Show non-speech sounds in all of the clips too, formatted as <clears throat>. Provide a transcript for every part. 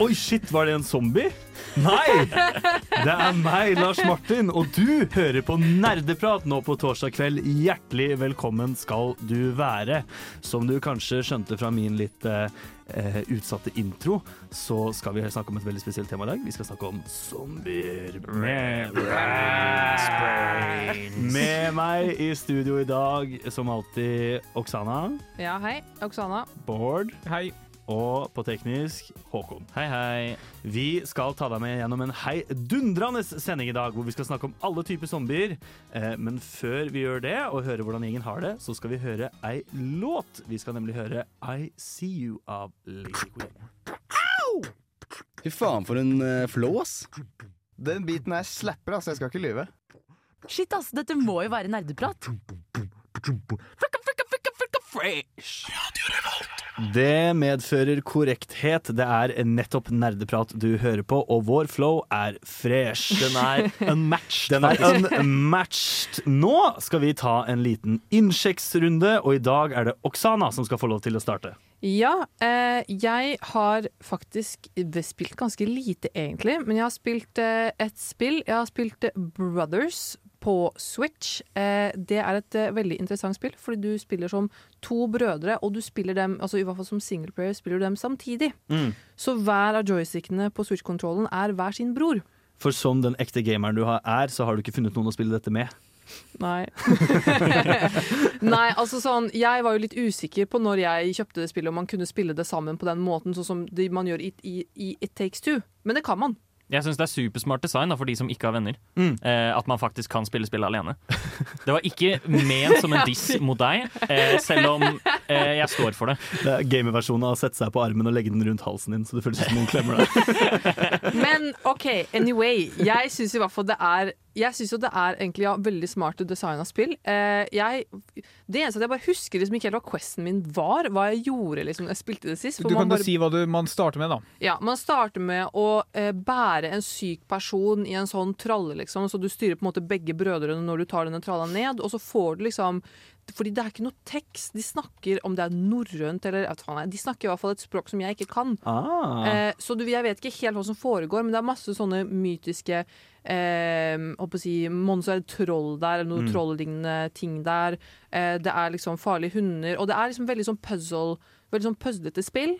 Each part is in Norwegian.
Oi, shit, var det en zombie? Nei! Det er meg, Lars Martin, og du hører på Nerdeprat nå på torsdag kveld. Hjertelig velkommen skal du være. Som du kanskje skjønte fra min litt eh, eh, utsatte intro, så skal vi snakke om et veldig spesielt tema i dag. Vi skal snakke om zombier. Med, med meg i studio i dag, som alltid, Oksana, Ja, hei. Oksana. Bård Hei. Og på teknisk Håkon. Hei, hei. Vi skal ta deg med gjennom en heidundrende sending i dag, hvor vi skal snakke om alle typer zombier. Eh, men før vi gjør det, og hører hvordan gjengen har det, så skal vi høre ei låt. Vi skal nemlig høre I See You av Lady Queen. Fy faen, for en uh, flow, ass. Den biten her slapper, altså. Jeg skal ikke lyve. Shit, ass, dette må jo være nerdeprat. Det medfører korrekthet. Det er nettopp nerdeprat du hører på, og vår flow er fresh. Den er unmatched. Den er unmatched. Nå skal vi ta en liten innsjekksrunde, og i dag er det Oksana som skal få lov til å starte. Ja, eh, jeg har faktisk spilt ganske lite, egentlig. Men jeg har spilt eh, et spill. Jeg har spilt eh, Brothers på Switch. Eh, det er et eh, veldig interessant spill, fordi du spiller som to brødre, og du spiller dem, altså i hvert fall som singleplayer, spiller du dem samtidig. Mm. Så hver av joystickene på Switch-kontrollen er hver sin bror. For som den ekte gameren du har er, så har du ikke funnet noen å spille dette med. Nei. <laughs> Nei, altså sånn Jeg var jo litt usikker på når jeg kjøpte det spillet, om man kunne spille det sammen på den måten, sånn som det man gjør i, i, i It Takes Two. Men det kan man. Jeg syns det er supersmart design da, for de som ikke har venner. Mm. Eh, at man faktisk kan spille spillet alene. Det var ikke ment som en diss <laughs> mot deg, eh, selv om eh, jeg står for det. Det er Gamerversjonen av å sette seg på armen og legge den rundt halsen din, så det føles som noen klemmer deg. <laughs> Men OK, anyway. Jeg syns i hvert fall det er jeg syns jo det er egentlig ja, veldig smart design av spill. Eh, jeg, det eneste at jeg bare husker liksom ikke helt hva questen min var, hva jeg gjorde liksom jeg spilte det sist. for Du kan jo bare- si hva du, man starter med, da. Ja, Man starter med å eh, bære en syk person i en sånn tralle, liksom. Så du styrer på en måte begge brødrene når du tar denne tralla ned, og så får du liksom fordi det er ikke noe tekst. De snakker om det er norrønt eller De snakker i hvert fall et språk som jeg ikke kan. Ah. Eh, så du, jeg vet ikke helt hva som foregår, men det er masse sånne mytiske eh, holdt å si, Monster er det troll der, eller noe Mm. trolllignende ting der. Eh, det er liksom farlige hunder. Og det er liksom veldig sånn puzzle Veldig sånn puzzlete spill.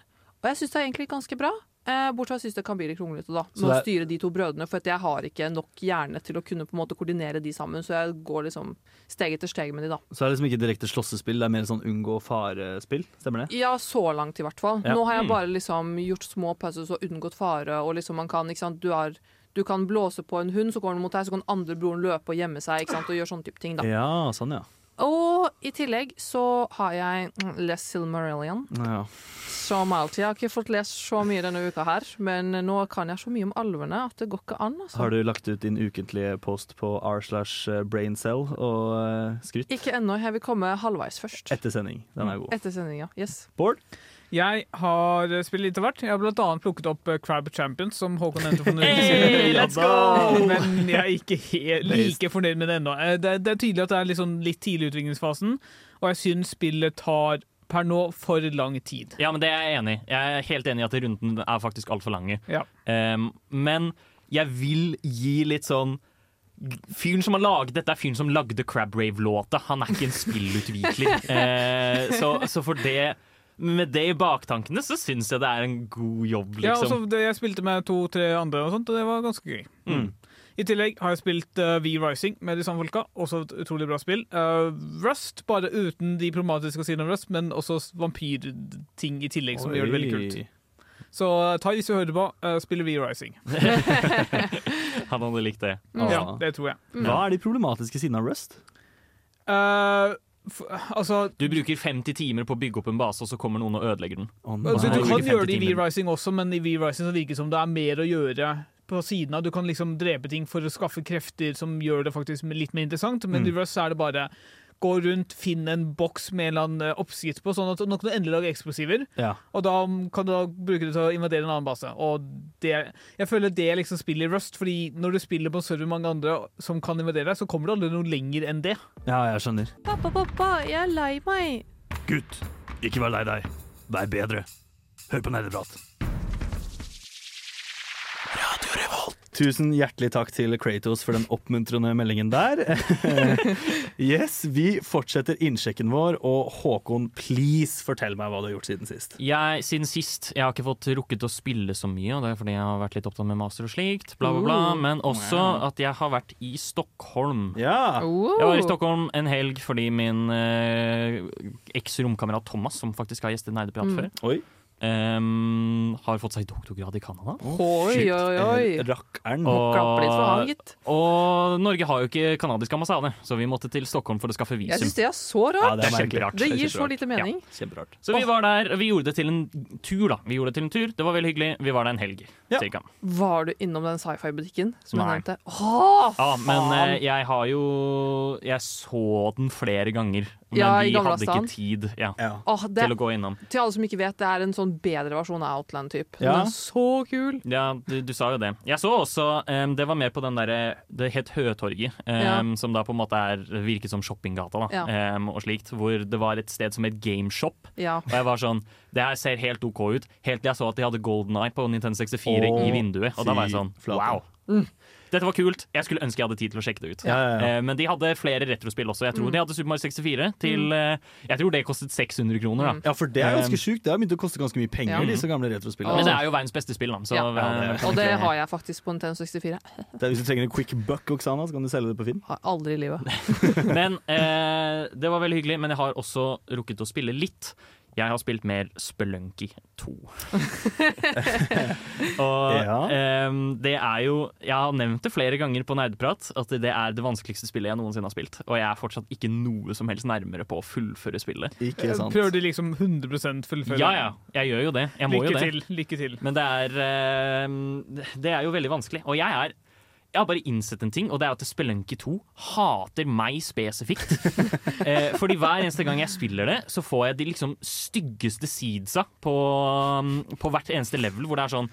Og jeg syns det er egentlig ganske bra. Eh, bortsett fra jeg syns det kan bli litt kronglete, da. Med å er- styre de to brødrene. For jeg har ikke nok hjerne til å kunne på en måte koordinere de sammen, så jeg går liksom steg etter steg med de, da. Så er det liksom ikke direkte slåssespill, det er mer sånn unngå fare-spill. Stemmer det? Ja, så langt i hvert fall. Ja. Nå har jeg Mm. bare liksom gjort små puzzles og unngått fare, og liksom man kan, ikke sant, du har du kan blåse på en hund, så går den mot deg, så kan andre broren løpe og gjemme seg ikke sant, og gjøre sånne type ting. da. Ja, sånn ja. Og i tillegg så har jeg lest Silmarillion, ja. som alltid. Jeg har ikke fått lest så mye denne uka her, men nå kan jeg så mye om alvene at det går ikke an. altså. Har du lagt ut din ukentlige post på r slash braincell og uh, skrytt? Ikke ennå. Jeg vil komme halvveis først. Etter sending. Den er god. Etter ja, Yes. Bård? Jeg har spilt litt av hvert. Jeg har annet plukket opp eh, Crab Champions, som Håkon nevnte for noen uker Hey, siden. let's go! Men jeg er ikke helt like fornøyd med det ennå. Eh, Det, det er tydelig at det er sånn litt tidlig i utviklingsfasen, og jeg syns spillet tar per nå for lang tid. Ja, men det er jeg enig i. Jeg er helt enig i at runden er faktisk altfor lange. Ja. Um, men jeg vil gi litt sånn Fyren som har laget dette, er fyren som lagde Crab Rave-låta. Han er ikke en spillutvikler. uh, <laughs> så, så for det med det i baktankene så syns jeg det er en god jobb, Ja, altså, liksom. det, Jeg spilte med to-tre andre, og sånt, og det var ganske gøy. Mm. I tillegg har jeg spilt uh, V-Rising med de samme folka. Også et utrolig bra spill. Uh, Rust, bare uten de problematiske sidene av Rust, men også vampyrting i tillegg, som gjør det veldig kult. Så uh, ta hvis du hører på, uh, spiller V-Rising. <laughs> <laughs> Han hadde likt det. Mm. Ja, det tror jeg. Hva er de problematiske sidene av Rust? Eh, f altså, Du bruker 50 timer på å bygge opp en base, og så kommer noen og ødelegger den. Å, du, du kan gjøre det i. V-Rising også, men i V-Rising så virker det som det er mer å gjøre på siden av. Du kan liksom drepe ting for å skaffe krefter som gjør det faktisk litt mer interessant, men Mm. i Rust så er det bare gå rundt, finne en boks med en eller annen eh, oppskrift på, sånn at nå kan du endelig lage eksplosiver. Ja. Og da kan du da bruke det til å invadere en annen base. Og det, jeg føler det er liksom spillet i Rust, fordi når du spiller på en server med mange andre som kan invadere deg, så kommer du aldri noe lenger enn det. ja, jeg skjønner. Pappa, pappa, jeg er lei meg. Gutt, ikke vær lei deg. Vær bedre. Hør på nerdeprat. Tusen hjertelig takk til Kratos for den oppmuntrende meldingen der. <laughs> yes, Vi fortsetter innsjekken vår, og Håkon, please fortell meg hva du har gjort siden sist. Jeg, siden sist, jeg har ikke fått rukket å spille så mye, og det er fordi jeg har vært litt opptatt med master og slikt, bla, bla, bla, men også at jeg har vært i Stockholm. Ja, Jeg var i Stockholm en helg fordi min eh, eks-romkamerat Thomas, som faktisk har gjestet Nerdeprat Mm. før, Oi. Ehm, har fått seg doktorgrad i Canada. Oi, oi, oi. eh, Rakkeren. Og-. Og Norge har jo ikke kanadisk ambassade, så vi måtte til Stockholm for å skaffe visum. Jeg synes syns det er så Ja, rart. det er Det er rart. Det gir så lite mening. Ja, Så vi var der, vi gjorde det til en tur, da. Vi gjorde det til en tur, Det var veldig hyggelig. Vi var der en helg, Ja. Var du innom den sci-fi-butikken som Nei. jeg nevnte? Åh, Ja, men eh, jeg har jo Jeg så den flere ganger, men Ja, vi hadde ikke tid ja, Ja. Åh, det, til å gå innom. til alle som ikke vet, det er en sånn bedre versjon av Outland-typ. Den Ja. er så kul! Ja, du, du sa jo det. Jeg så også um, Det var mer på den derre Det het Høtorget, ja. som da på en måte er virket som shoppinggata, da, Ja. um, og slikt. Hvor det var et sted som het Gameshop. Ja. Og jeg var sånn Det her ser helt OK ut. Helt til jeg så at de hadde Golden Eye på Nintendo 64 oh, i vinduet. Og da var jeg sånn wow! flate. Dette var kult. Jeg skulle ønske jeg hadde tid til å sjekke det ut. Ja, ja, ja. Eh, Men de hadde flere retrospill også. Jeg tror Mm. de hadde Super Mario 64 til eh, Jeg tror det kostet 600 kroner. da Mm. ja, for det er ganske Um, sjukt. Det har begynt å koste ganske mye penger, Ja. disse gamle retrospillene. Men det er jo verdens beste spill, da. Så, Ja. eh, Ja, det Og det har jeg faktisk på Nintendo 64. <laughs> Det er hvis du trenger en quick buck, Oksana, så kan du selge det på Finn. Har aldri i livet. <laughs> Men eh, det var veldig hyggelig. Men jeg har også rukket å spille litt. Jeg har spilt mer Spelunky 2. <laughs> og Ja. um, det er jo Jeg har nevnt det flere ganger på Nerdprat at det er det vanskeligste spillet jeg noensinne har spilt. Og jeg er fortsatt ikke noe som helst nærmere på å fullføre spillet. Ikke sant? Prøver du liksom 100% fullføre? Ja ja, jeg gjør jo det. Jeg må Lykke jo det. til. Lykke til. Men det er um, Det er jo veldig vanskelig. Og jeg er jeg har bare innsett en ting, og det er at Spelunky 2 hater meg spesifikt. <laughs> eh, fordi hver eneste gang jeg spiller det, så får jeg de liksom styggeste seedsa på, um, på hvert eneste level, hvor det er sånn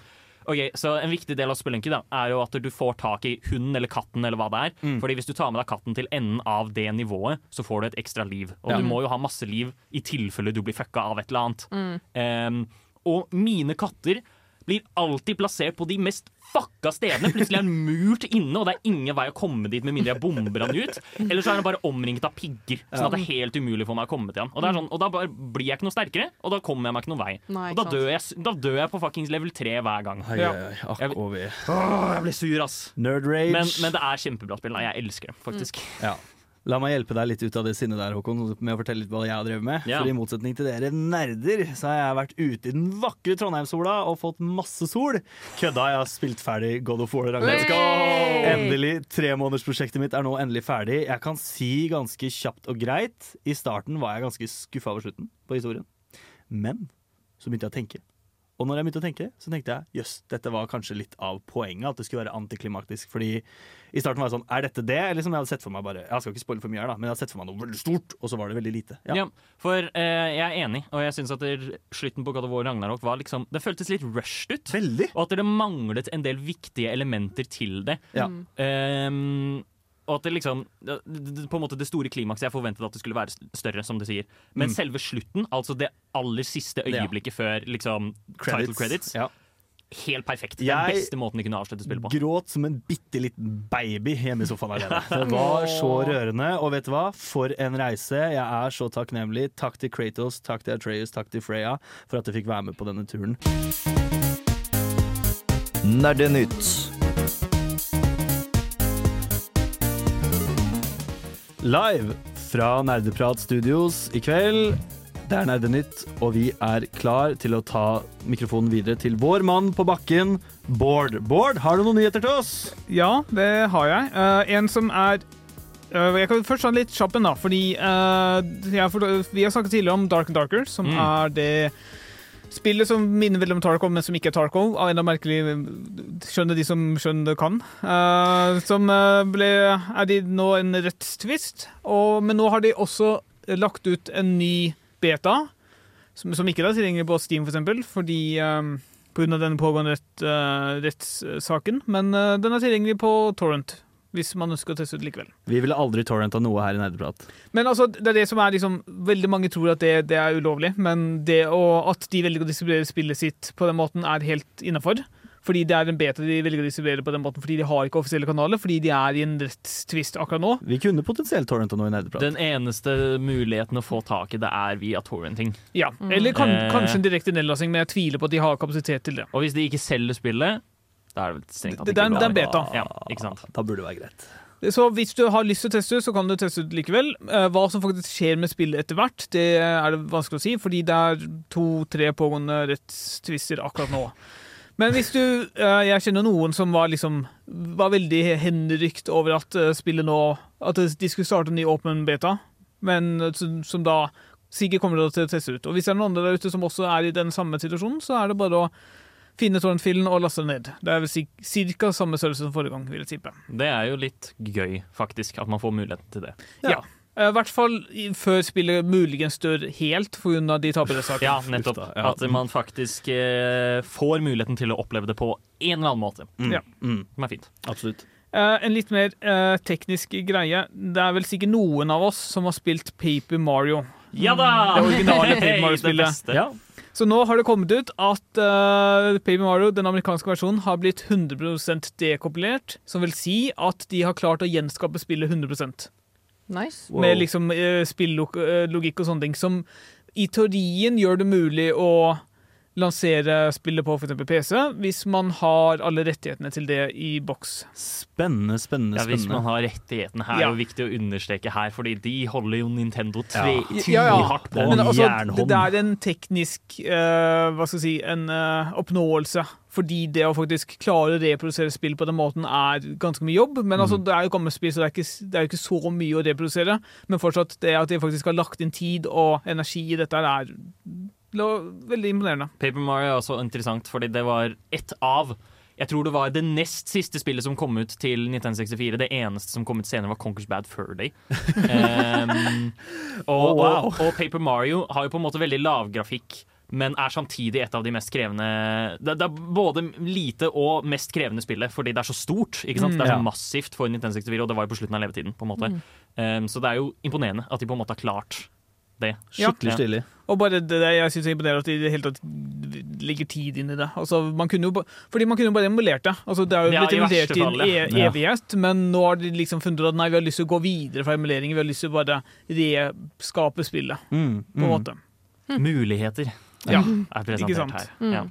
Ok, så En viktig del av Spelunky da, er jo at du får tak i hunden eller katten. eller hva det er. Mm. Fordi Hvis du tar med deg katten til enden av det nivået, så får du et ekstra liv. Og Ja. du må jo ha masse liv i tilfelle du blir fucka av et eller annet. Mm. Um, og mine katter blir alltid plassert på de mest fucka stedene. Plutselig er han murt inne, og det er ingen vei å komme dit med mindre jeg bomber han ut. Eller så er han bare omringet av pigger, sånn at det er helt umulig for meg å komme til han. Og, det er sånn, og da bare blir jeg ikke noe sterkere, og da kommer jeg meg ikke noen vei. Nei, Og da dør jeg, da dør jeg på fuckings level 3 hver gang. Hei, Ja. akk Jeg- og jeg blir sur, ass. Nerd rage. Men, men det er kjempebra spill. da. Jeg elsker det, faktisk. Ja. La meg hjelpe deg litt ut av det sinnet der, Håkon, med å fortelle litt hva jeg har drevet med. Ja. For i motsetning til dere nerder, så har jeg vært ute i den vakre Trondheimssola og fått masse sol. Kødda, jeg har spilt ferdig God of War. Let's go! Endelig. Tremånedersprosjektet mitt er nå endelig ferdig. Jeg kan si ganske kjapt og greit. I starten var jeg ganske skuffa over slutten på historien. Men så begynte jeg å tenke. Og når jeg begynte å tenke, så tenkte jeg jøss, dette var kanskje litt av poenget. At det skulle være antiklimaktisk. Fordi i starten var jeg sånn Er dette det? Eller som jeg hadde sett for meg bare Jeg skal ikke spoile for mye her, da, men jeg hadde sett for meg noe veldig stort, og så var det veldig lite. Ja. Ja, for eh, jeg er enig, og jeg syns at det, slutten på God of War Ragnarok var liksom Det føltes litt rushed ut. Veldig. Og at det manglet en del viktige elementer til det. Ja. Ehm, og at det liksom På en måte det store klimakset jeg forventet at det skulle være større, som du sier. Men Mm. selve slutten, altså det aller siste Ja. øyeblikket før liksom title credits, Ja. helt perfekt. Den Jeg beste måten de kunne avslutte spillet på. Jeg Gråt som en bitte liten baby hjemme i sofaen alene. <laughs> Det var så rørende. Og vet du hva? For en reise. Jeg er så takknemlig. Takk til Kratos, takk til Atreus, takk til Freya for at jeg fikk være med på denne turen. Nerdenytt. Live fra Nerdeprat Studios i kveld. Det er Nerdenytt, og vi er klar til å ta mikrofonen videre til vår mann på bakken, Bård. Bård, har du noen nyheter til oss? Ja, det har jeg. Uh, en som er uh, jeg kan først ta den litt kjapp en, da. Fordi uh, jeg, for, vi har snakket tidligere om Dark and Darker, som Mm. er det spillet som minner veldig om Tarkov, men som ikke er Tarkov. Av enda merkelig Skjønner de som skjønner det kan. Uh, som øh, ble Er de nå en rettstvist, men nå har de også lagt ut en ny beta, som, som ikke er tilgjengelig på Steam, for eksempel, fordi um, pga. den pågående rett, uh, rettssaken. Men uh, den er tilgjengelig på Torrent, hvis man ønsker å teste ut likevel. Vi ville aldri torrenta noe her i Nerdeprat. Men altså, det er det som er liksom Veldig mange tror at det, det er ulovlig, men det å, at de velger å distribuere spillet sitt på den måten, er helt innafor. Fordi det er en beta de velger å distribuere på den måten, fordi de har ikke offisielle kanaler, fordi de er i en rettstvist akkurat nå. Vi kunne potensielt torrenta noe i Nerdeprat. Den eneste muligheten å få tak i det er via torrenting. Ja, Eller kan, mm. kanskje en direkte nedlasting, men jeg tviler på at de har kapasitet til det. Og hvis de ikke selger spillet, da er det vel strengt tatt Det- ikke det er en- det er en beta. Ja, ikke sant? Da burde det være greit. Så hvis du har lyst til å teste ut, så kan du teste ut likevel. Eh, Hva som faktisk skjer med spillet etter hvert, det er det vanskelig å si, fordi det er to-tre pågående rettstvister akkurat nå. Men hvis du eh, Jeg kjenner noen som var liksom Var veldig henrykt over at eh, spillet nå At de skulle starte en ny åpen beta, men eh, som, som da sikkert kommer til å teste ut. Og hvis det er noen andre der ute som også er i den samme situasjonen, så er det bare å finne torrentfilen og laste den ned. Det er vel si- ca. samme størrelse som forrige gang, vil jeg tippe. Det er jo litt gøy, faktisk, at man får muligheten til det. Ja. Eh, I hvert fall før spillet muligens dør helt pga. de tapere-sakene. Ja, nettopp. At man faktisk eh, får muligheten til å oppleve det på en eller annen måte. Mm. Ja. Mm. Som er fint. Absolutt. Uh, en litt mer uh, teknisk greie. Det er vel sikkert noen av oss som har spilt Paper Mario. Ja da! Det originale Paper <laughs> Mario-spillet. Ja. Så nå har det kommet ut at uh, Paper Mario, den amerikanske versjonen, har blitt 100% dekompilert. Som vil si at de har klart å gjenskape spillet 100 Nice. Wow. Med liksom uh, spillogikk og sånne ting. Som i teorien gjør det mulig å lansere spillet på f.eks. PC, hvis man har alle rettighetene til det i boks. Spennende, spennende, Ja, Hvis man har rettighetene her, Ja. er det viktig å understreke her, fordi de holder jo Nintendo tre, Ja. Ja, hardt på. Men altså, jernhånd. det er en teknisk uh, hva skal jeg si, en uh, oppnåelse. Fordi det å faktisk klare å reprodusere spill på den måten er ganske mye jobb. Men altså, det er jo gammelt spill, så det er, ikke, det er jo ikke så mye å reprodusere. Men fortsatt, det at de faktisk har lagt inn tid og energi i dette, er veldig imponerende. Paper Mario er også interessant, fordi det var ett av jeg tror det var det nest siste spillet som kom ut til 1964. Det eneste som kom ut senere, var Conquers Bad Fur Day. Um, <laughs> og, Oh, wow. og, og Paper Mario har jo på en måte veldig lav grafikk, men er samtidig et av de mest krevende Det, det er både lite og mest krevende spillet, fordi det er så stort. ikke sant? Mm. Det er så massivt for 1964, og det var jo på slutten av levetiden. på en måte. Um, så det er jo imponerende at de på en måte har klart det. Skikkelig Ja. stilig. Og bare det det jeg synes det er imponerende at de i det hele tatt legger tid inn i det. Altså, man kunne jo, ba- fordi man kunne jo bare emulert det. Altså, det er jo blitt ja, emulert i en ja. e Ja. evighet, men nå har de liksom funnet ut at nei, vi har lyst til å gå videre fra emuleringen. Vi har lyst til å bare reskape spillet, Mm, på en mm. måte. Muligheter Ja. er presentert sant? her. Mm.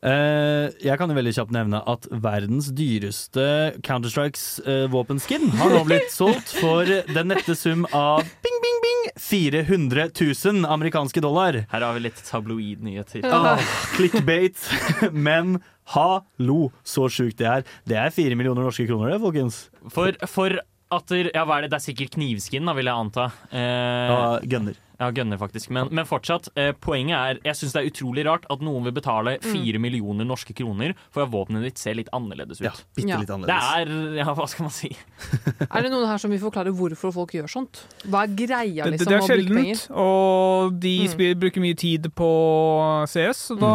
Eh, jeg kan jo veldig kjapt nevne at verdens dyreste Counter-Strikes eh, våpenskin har nå blitt solgt for den nette sum av bing, bing, bing 400 000 amerikanske dollar. Her har vi litt tabloid-nyheter. Ah, clickbait. <laughs> Men hallo, så sjukt det er. Det er fire millioner norske kroner, det, folkens. For, for at der, ja, hva er det? det er sikkert knivskinn, da, vil jeg anta. Eh, Ja, gunner. Ja, gønner faktisk. Men, men fortsatt, eh, poenget er Jeg syns det er utrolig rart at noen vil betale fire millioner norske kroner for at våpenet ditt ser litt annerledes ut. Ja, bitte Ja. litt Det annerledes. er Ja, hva skal man si? <laughs> Er det noen her som vil forklare hvorfor folk gjør sånt? Hva er greia Det, liksom, det er å bruke penger? sjeldent, og de Mm. spil, bruker mye tid på CS, så da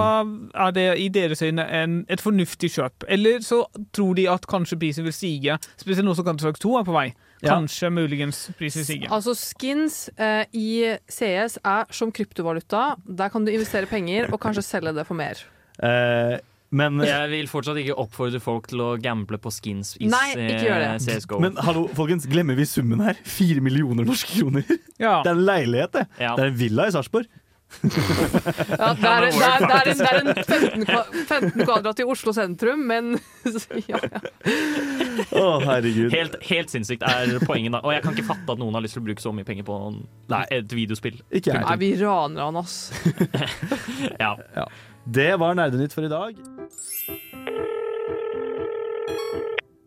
er det i deres øyne en, et fornuftig kjøp. Eller så tror de at kanskje prisen vil stige, spesielt nå som Counter-Strike 2 er på vei. Ja. Kanskje, muligens, prisen vil stige. Altså Skins eh, i CS er som kryptovaluta. Der kan du investere penger og kanskje selge det for mer. Eh, men, Jeg vil fortsatt ikke oppfordre folk til å gamble på skins i Nei, ikke gjør det. CSGO. men hallo, folkens, glemmer vi summen her? Fire millioner norske kroner. Ja. Det er en leilighet, det. ja. Det er en villa i Sarpsborg. Ja, det, er, det, er, det, er en, det er en 15, kva- 15 kvadrat i Oslo sentrum, men <laughs> ja, ja. Å, herregud. Helt, helt sinnssykt er poenget, da. Og jeg kan ikke fatte at noen har lyst til å bruke så mye penger på en- Nei. et videospill. Ikke Nei, vi raner han, ass. <laughs> Ja. Det var Nerdenytt for i dag.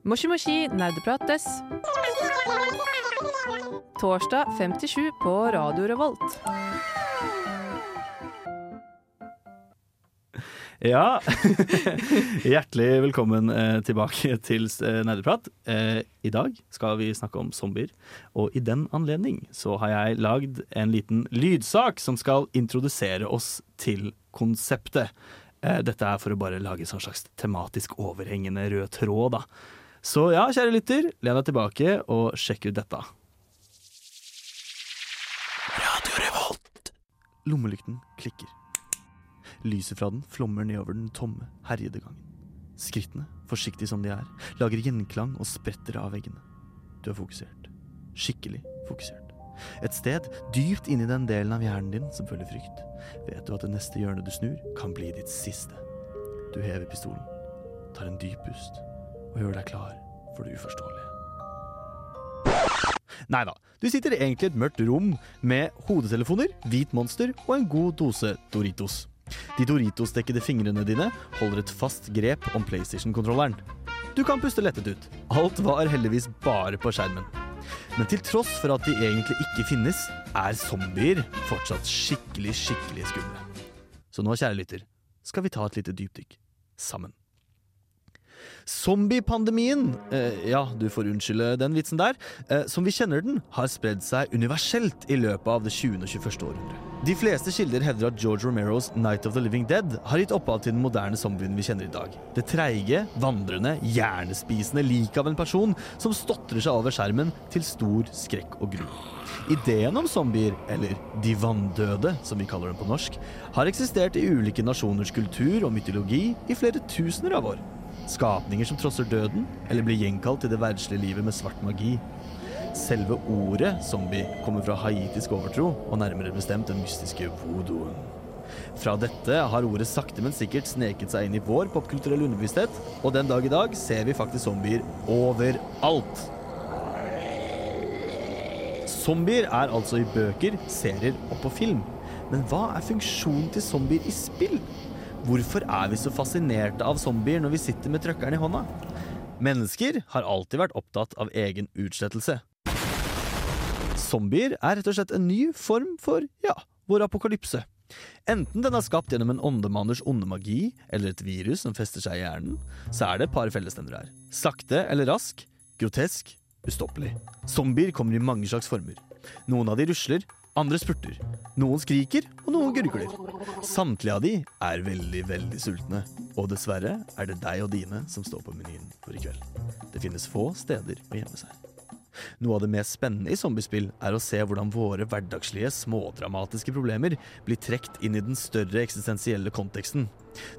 Moshi moshi, nerdeprates. Torsdag 57 på Radio Revolt. Ja, <laughs> hjertelig velkommen eh, tilbake til eh, Nerdeprat. Eh, I dag skal vi snakke om zombier, og i den anledning så har jeg lagd en liten lydsak som skal introdusere oss til konseptet. Eh, dette er for å bare lage en slags tematisk overhengende rød tråd, da. Så ja, kjære lytter, len deg tilbake og sjekk ut dette. Radio Revolt. Lommelykten klikker. Lyset fra den flommer nedover den tomme, herjede gangen. Skrittene, forsiktige som de er, lager gjenklang og spretter av veggene. Du er fokusert. Skikkelig fokusert. Et sted dypt inni den delen av hjernen din som føler frykt, vet du at det neste hjørnet du snur, kan bli ditt siste. Du hever pistolen, tar en dyp pust og gjør deg klar for det uforståelige. Nei da, du sitter egentlig i et mørkt rom med hodetelefoner, hvit monster og en god dose Doritos. De Doritos-dekkede fingrene dine holder et fast grep om PlayStation-kontrolleren. Du kan puste lettet ut. Alt var heldigvis bare på skjermen. Men til tross for at de egentlig ikke finnes, er zombier fortsatt skikkelig, skikkelig skumle. Så nå, kjære lytter, skal vi ta et lite dypdykk sammen. Zombiepandemien, eh, ja, du får unnskylde den vitsen der, eh, som vi kjenner den, har spredd seg universelt i løpet av det 20. og 21. århundre. De fleste kilder hevder at George Romeros Night of the Living Dead har gitt opphav til den moderne zombien vi kjenner i dag. Det treige, vandrende, hjernespisende liket av en person som stotrer seg over skjermen til stor skrekk og gru. Ideen om zombier, eller de vanndøde, som vi kaller dem på norsk, har eksistert i ulike nasjoners kultur og mytologi i flere tusener av år. Skapninger som trosser døden, eller blir gjenkalt til det verdslige livet med svart magi. Selve ordet zombie kommer fra haitisk overtro, og nærmere bestemt den mystiske voodooen. Fra dette har ordet sakte, men sikkert sneket seg inn i vår popkulturelle underbevissthet, og den dag i dag ser vi faktisk zombier overalt. Zombier er altså i bøker, serier og på film. Men hva er funksjonen til zombier i spill? Hvorfor er vi så fascinerte av zombier når vi sitter med trøkkeren i hånda? Mennesker har alltid vært opptatt av egen utslettelse. Zombier er rett og slett en ny form for, ja, vår apokalypse. Enten den er skapt gjennom en åndemanners onde magi, eller et virus som fester seg i hjernen, så er det et par fellesnevnere her. Sakte eller rask, grotesk, ustoppelig. Zombier kommer i mange slags former. Noen av de rusler, andre spurter. Noen skriker, og noen gurgler. Samtlige av de er veldig, veldig sultne. Og dessverre er det deg og dine som står på menyen for i kveld. Det finnes få steder å gjemme seg. Noe av det mest spennende i zombiespill er å se hvordan våre hverdagslige, smådramatiske problemer blir trukket inn i den større eksistensielle konteksten.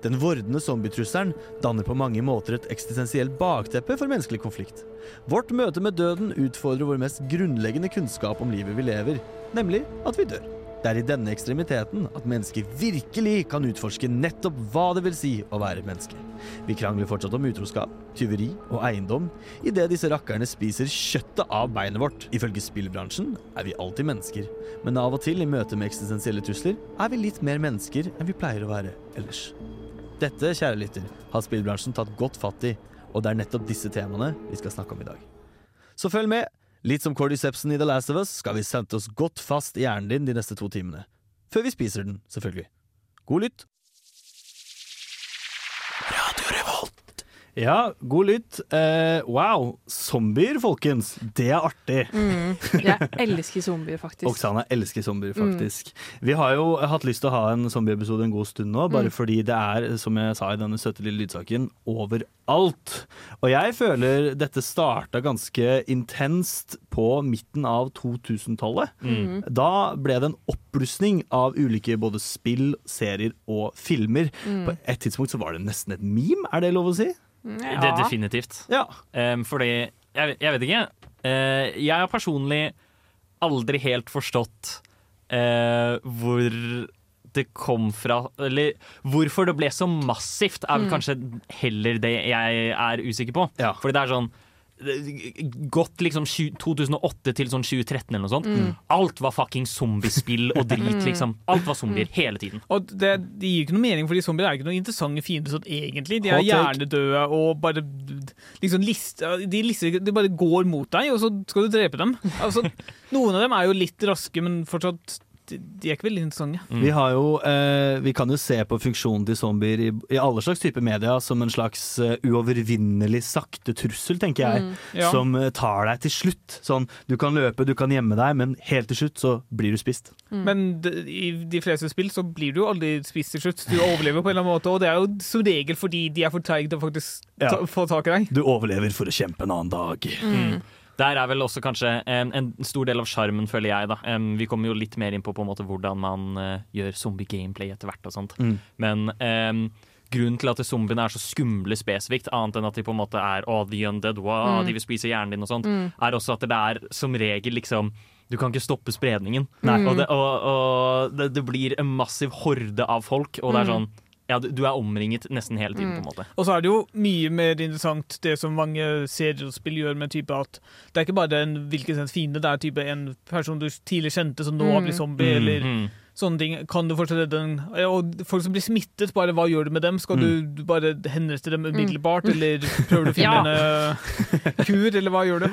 Den vordende zombietrusselen danner på mange måter et eksistensielt bakteppe for menneskelig konflikt. Vårt møte med døden utfordrer vår mest grunnleggende kunnskap om livet vi lever, nemlig at vi dør. Det er i denne ekstremiteten at mennesker virkelig kan utforske nettopp hva det vil si å være menneske. Vi krangler fortsatt om utroskap, tyveri og eiendom idet disse rakkerne spiser kjøttet av beinet vårt. Ifølge spillbransjen er vi alltid mennesker, men av og til i møte med eksistensielle trusler er vi litt mer mennesker enn vi pleier å være ellers. Dette, kjære lytter, har spillbransjen tatt godt fatt i, og det er nettopp disse temaene vi skal snakke om i dag. Så følg med! Litt som Cordycepsen i The Last of Us skal vi sette oss godt fast i hjernen din de neste to timene. Før vi spiser den, selvfølgelig. God lytt! Ja, god lytt. Uh, wow, zombier, folkens. Det er artig. Mm. Jeg elsker zombier, faktisk. <laughs> Oksana elsker zombier, faktisk. Vi har jo hatt lyst til å ha en zombieepisode en god stund nå, bare Mm. fordi det er, som jeg sa i denne søte lille lydsaken, overalt. Og jeg føler dette starta ganske intenst på midten av 2000-tallet. Mm. Da ble det en oppblussing av ulike både spill, serier og filmer. Mm. På et tidspunkt så var det nesten et meme, er det lov å si? Det, definitivt. Ja. Um, fordi jeg, jeg vet ikke. Uh, jeg har personlig aldri helt forstått uh, hvor det kom fra Eller hvorfor det ble så massivt, er vel Mm. kanskje heller det jeg er usikker på. Fordi det er sånn gått liksom 2008 til sånn 2013 eller noe sånt. Mm. Alt var fucking zombiespill og drit, Mm. liksom. Alt var zombier hele tiden. Og det, det gir ikke noe mening, fordi zombier er ikke noen interessante fiender sånn egentlig. De er hjernedøde og bare liksom list, de, lister, de bare går mot deg, og så skal du drepe dem. Altså, <laughs> noen av dem er jo litt raske, men fortsatt de, er ikke veldig interessante. Vi, har jo, eh, vi kan jo se på funksjonen til zombier i, i alle slags typer media som en slags uh, uovervinnelig sakte trussel, tenker jeg. Mm, ja. Som eh, tar deg til slutt. Sånn, du kan løpe, du kan gjemme deg, men helt til slutt så blir du spist. Men d- i de fleste spill så blir du jo aldri spist til slutt. Du overlever på en eller annen måte, og det er jo som regel fordi de er for treige til å faktisk ta, Ja. få tak i deg. Du overlever for å kjempe en annen dag. Mm. Der er vel også kanskje en, en stor del av sjarmen, føler jeg. da Vi kommer jo litt mer inn på, på en måte, hvordan man eh, gjør zombie-gameplay etter hvert. og sånt Mm. Men um, grunnen til at zombiene er så skumle spesifikt, annet enn at de på en måte er oh, the undead, wow, Mm. de vil spise hjernen din og sånt, Mm. er også at det er som regel liksom du kan ikke stoppe spredningen. Mm. Og, det, og, og det, det blir en massiv horde av folk, og det er Mm. sånn ja, du er omringet nesten hele tiden, på en måte. Og så er det jo mye mer interessant det som mange serier og spill gjør med type at det er ikke bare en hvilken som helst fiende, det er type en person du tidligere kjente som nå Mm. har blitt zombie, Mm. eller Mm. Sånne ting. Kan du fortsatt redde den? Og folk som blir smittet, bare hva gjør du med dem? Skal du du bare henrette dem umiddelbart, eller <laughs> prøver du å finne Ja. en eh, kur, eller hva gjør du?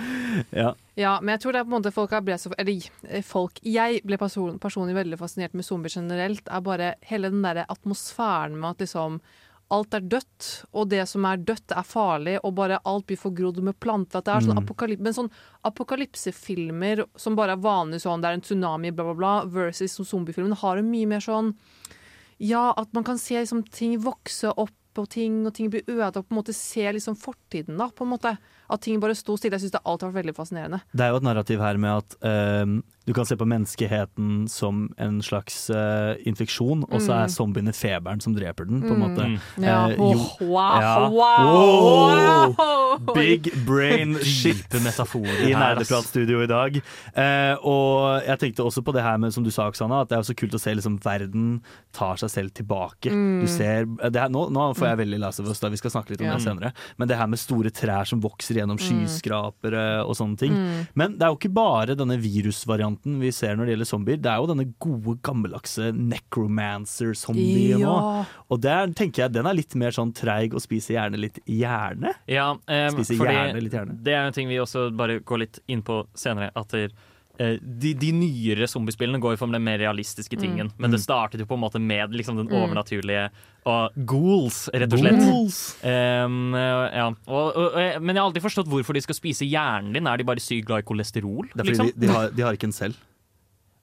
Ja. Ja, men jeg tror det er på en måte folk har ble så Eller eh, folk Jeg ble person, personlig veldig fascinert med zombier generelt. Er bare hele den der atmosfæren med at liksom Alt er dødt, og det som er dødt, er farlig, og bare alt blir forgrodd med planter. At det er sånn Mm. apokalyp men sånn apokalypsefilmer som bare er vanlig sånn, det er en tsunami, bla, bla, bla, versus som zombiefilmen, har en mye mer sånn Ja, at man kan se liksom, ting vokse opp, og ting, og ting blir ødelagt, på en måte se liksom fortiden, da, på en måte. At ting bare sto stille. Jeg syns det alltid har vært veldig fascinerende. Det er jo et narrativ her med at uh, du kan se på menneskeheten som en slags uh, infeksjon, og så er Mm. zombiene feberen som dreper den, på en Mm. måte. Ja. Uh, jo- wow, Ja. wow, Wow! Big brain shit i. Nerdepratstudio i dag. Eh, og jeg tenkte også på det her med, som du sa, Oksana, at det er så kult å se liksom verden tar seg selv tilbake. Mm. Du ser, det her, nå, nå får jeg veldig Last of Us, da vi skal snakke litt om det senere, men det her med store trær som vokser gjennom Mm. skyskrapere og sånne ting. Mm. Men det er jo ikke bare denne virusvarianten vi ser når det gjelder zombier, det er jo denne gode, gammeldagse necromancer-zombien Ja. òg. Og der tenker jeg den er litt mer sånn treig og spiser gjerne litt hjerne. Ja, um, Spiser fordi gjerne litt hjerne. Det er en ting vi også bare går litt inn på senere. At det, de, de nyere zombiespillene går jo for den mer realistiske tingen. Men det startet jo på en måte med liksom den Mm. overnaturlige og ghouls, rett og slett. Em, ja. og, og, og, men jeg har alltid forstått hvorfor de skal spise hjernen din. Er de bare sykt glad i kolesterol? Det er fordi liksom? de, de, har, de har ikke en selv.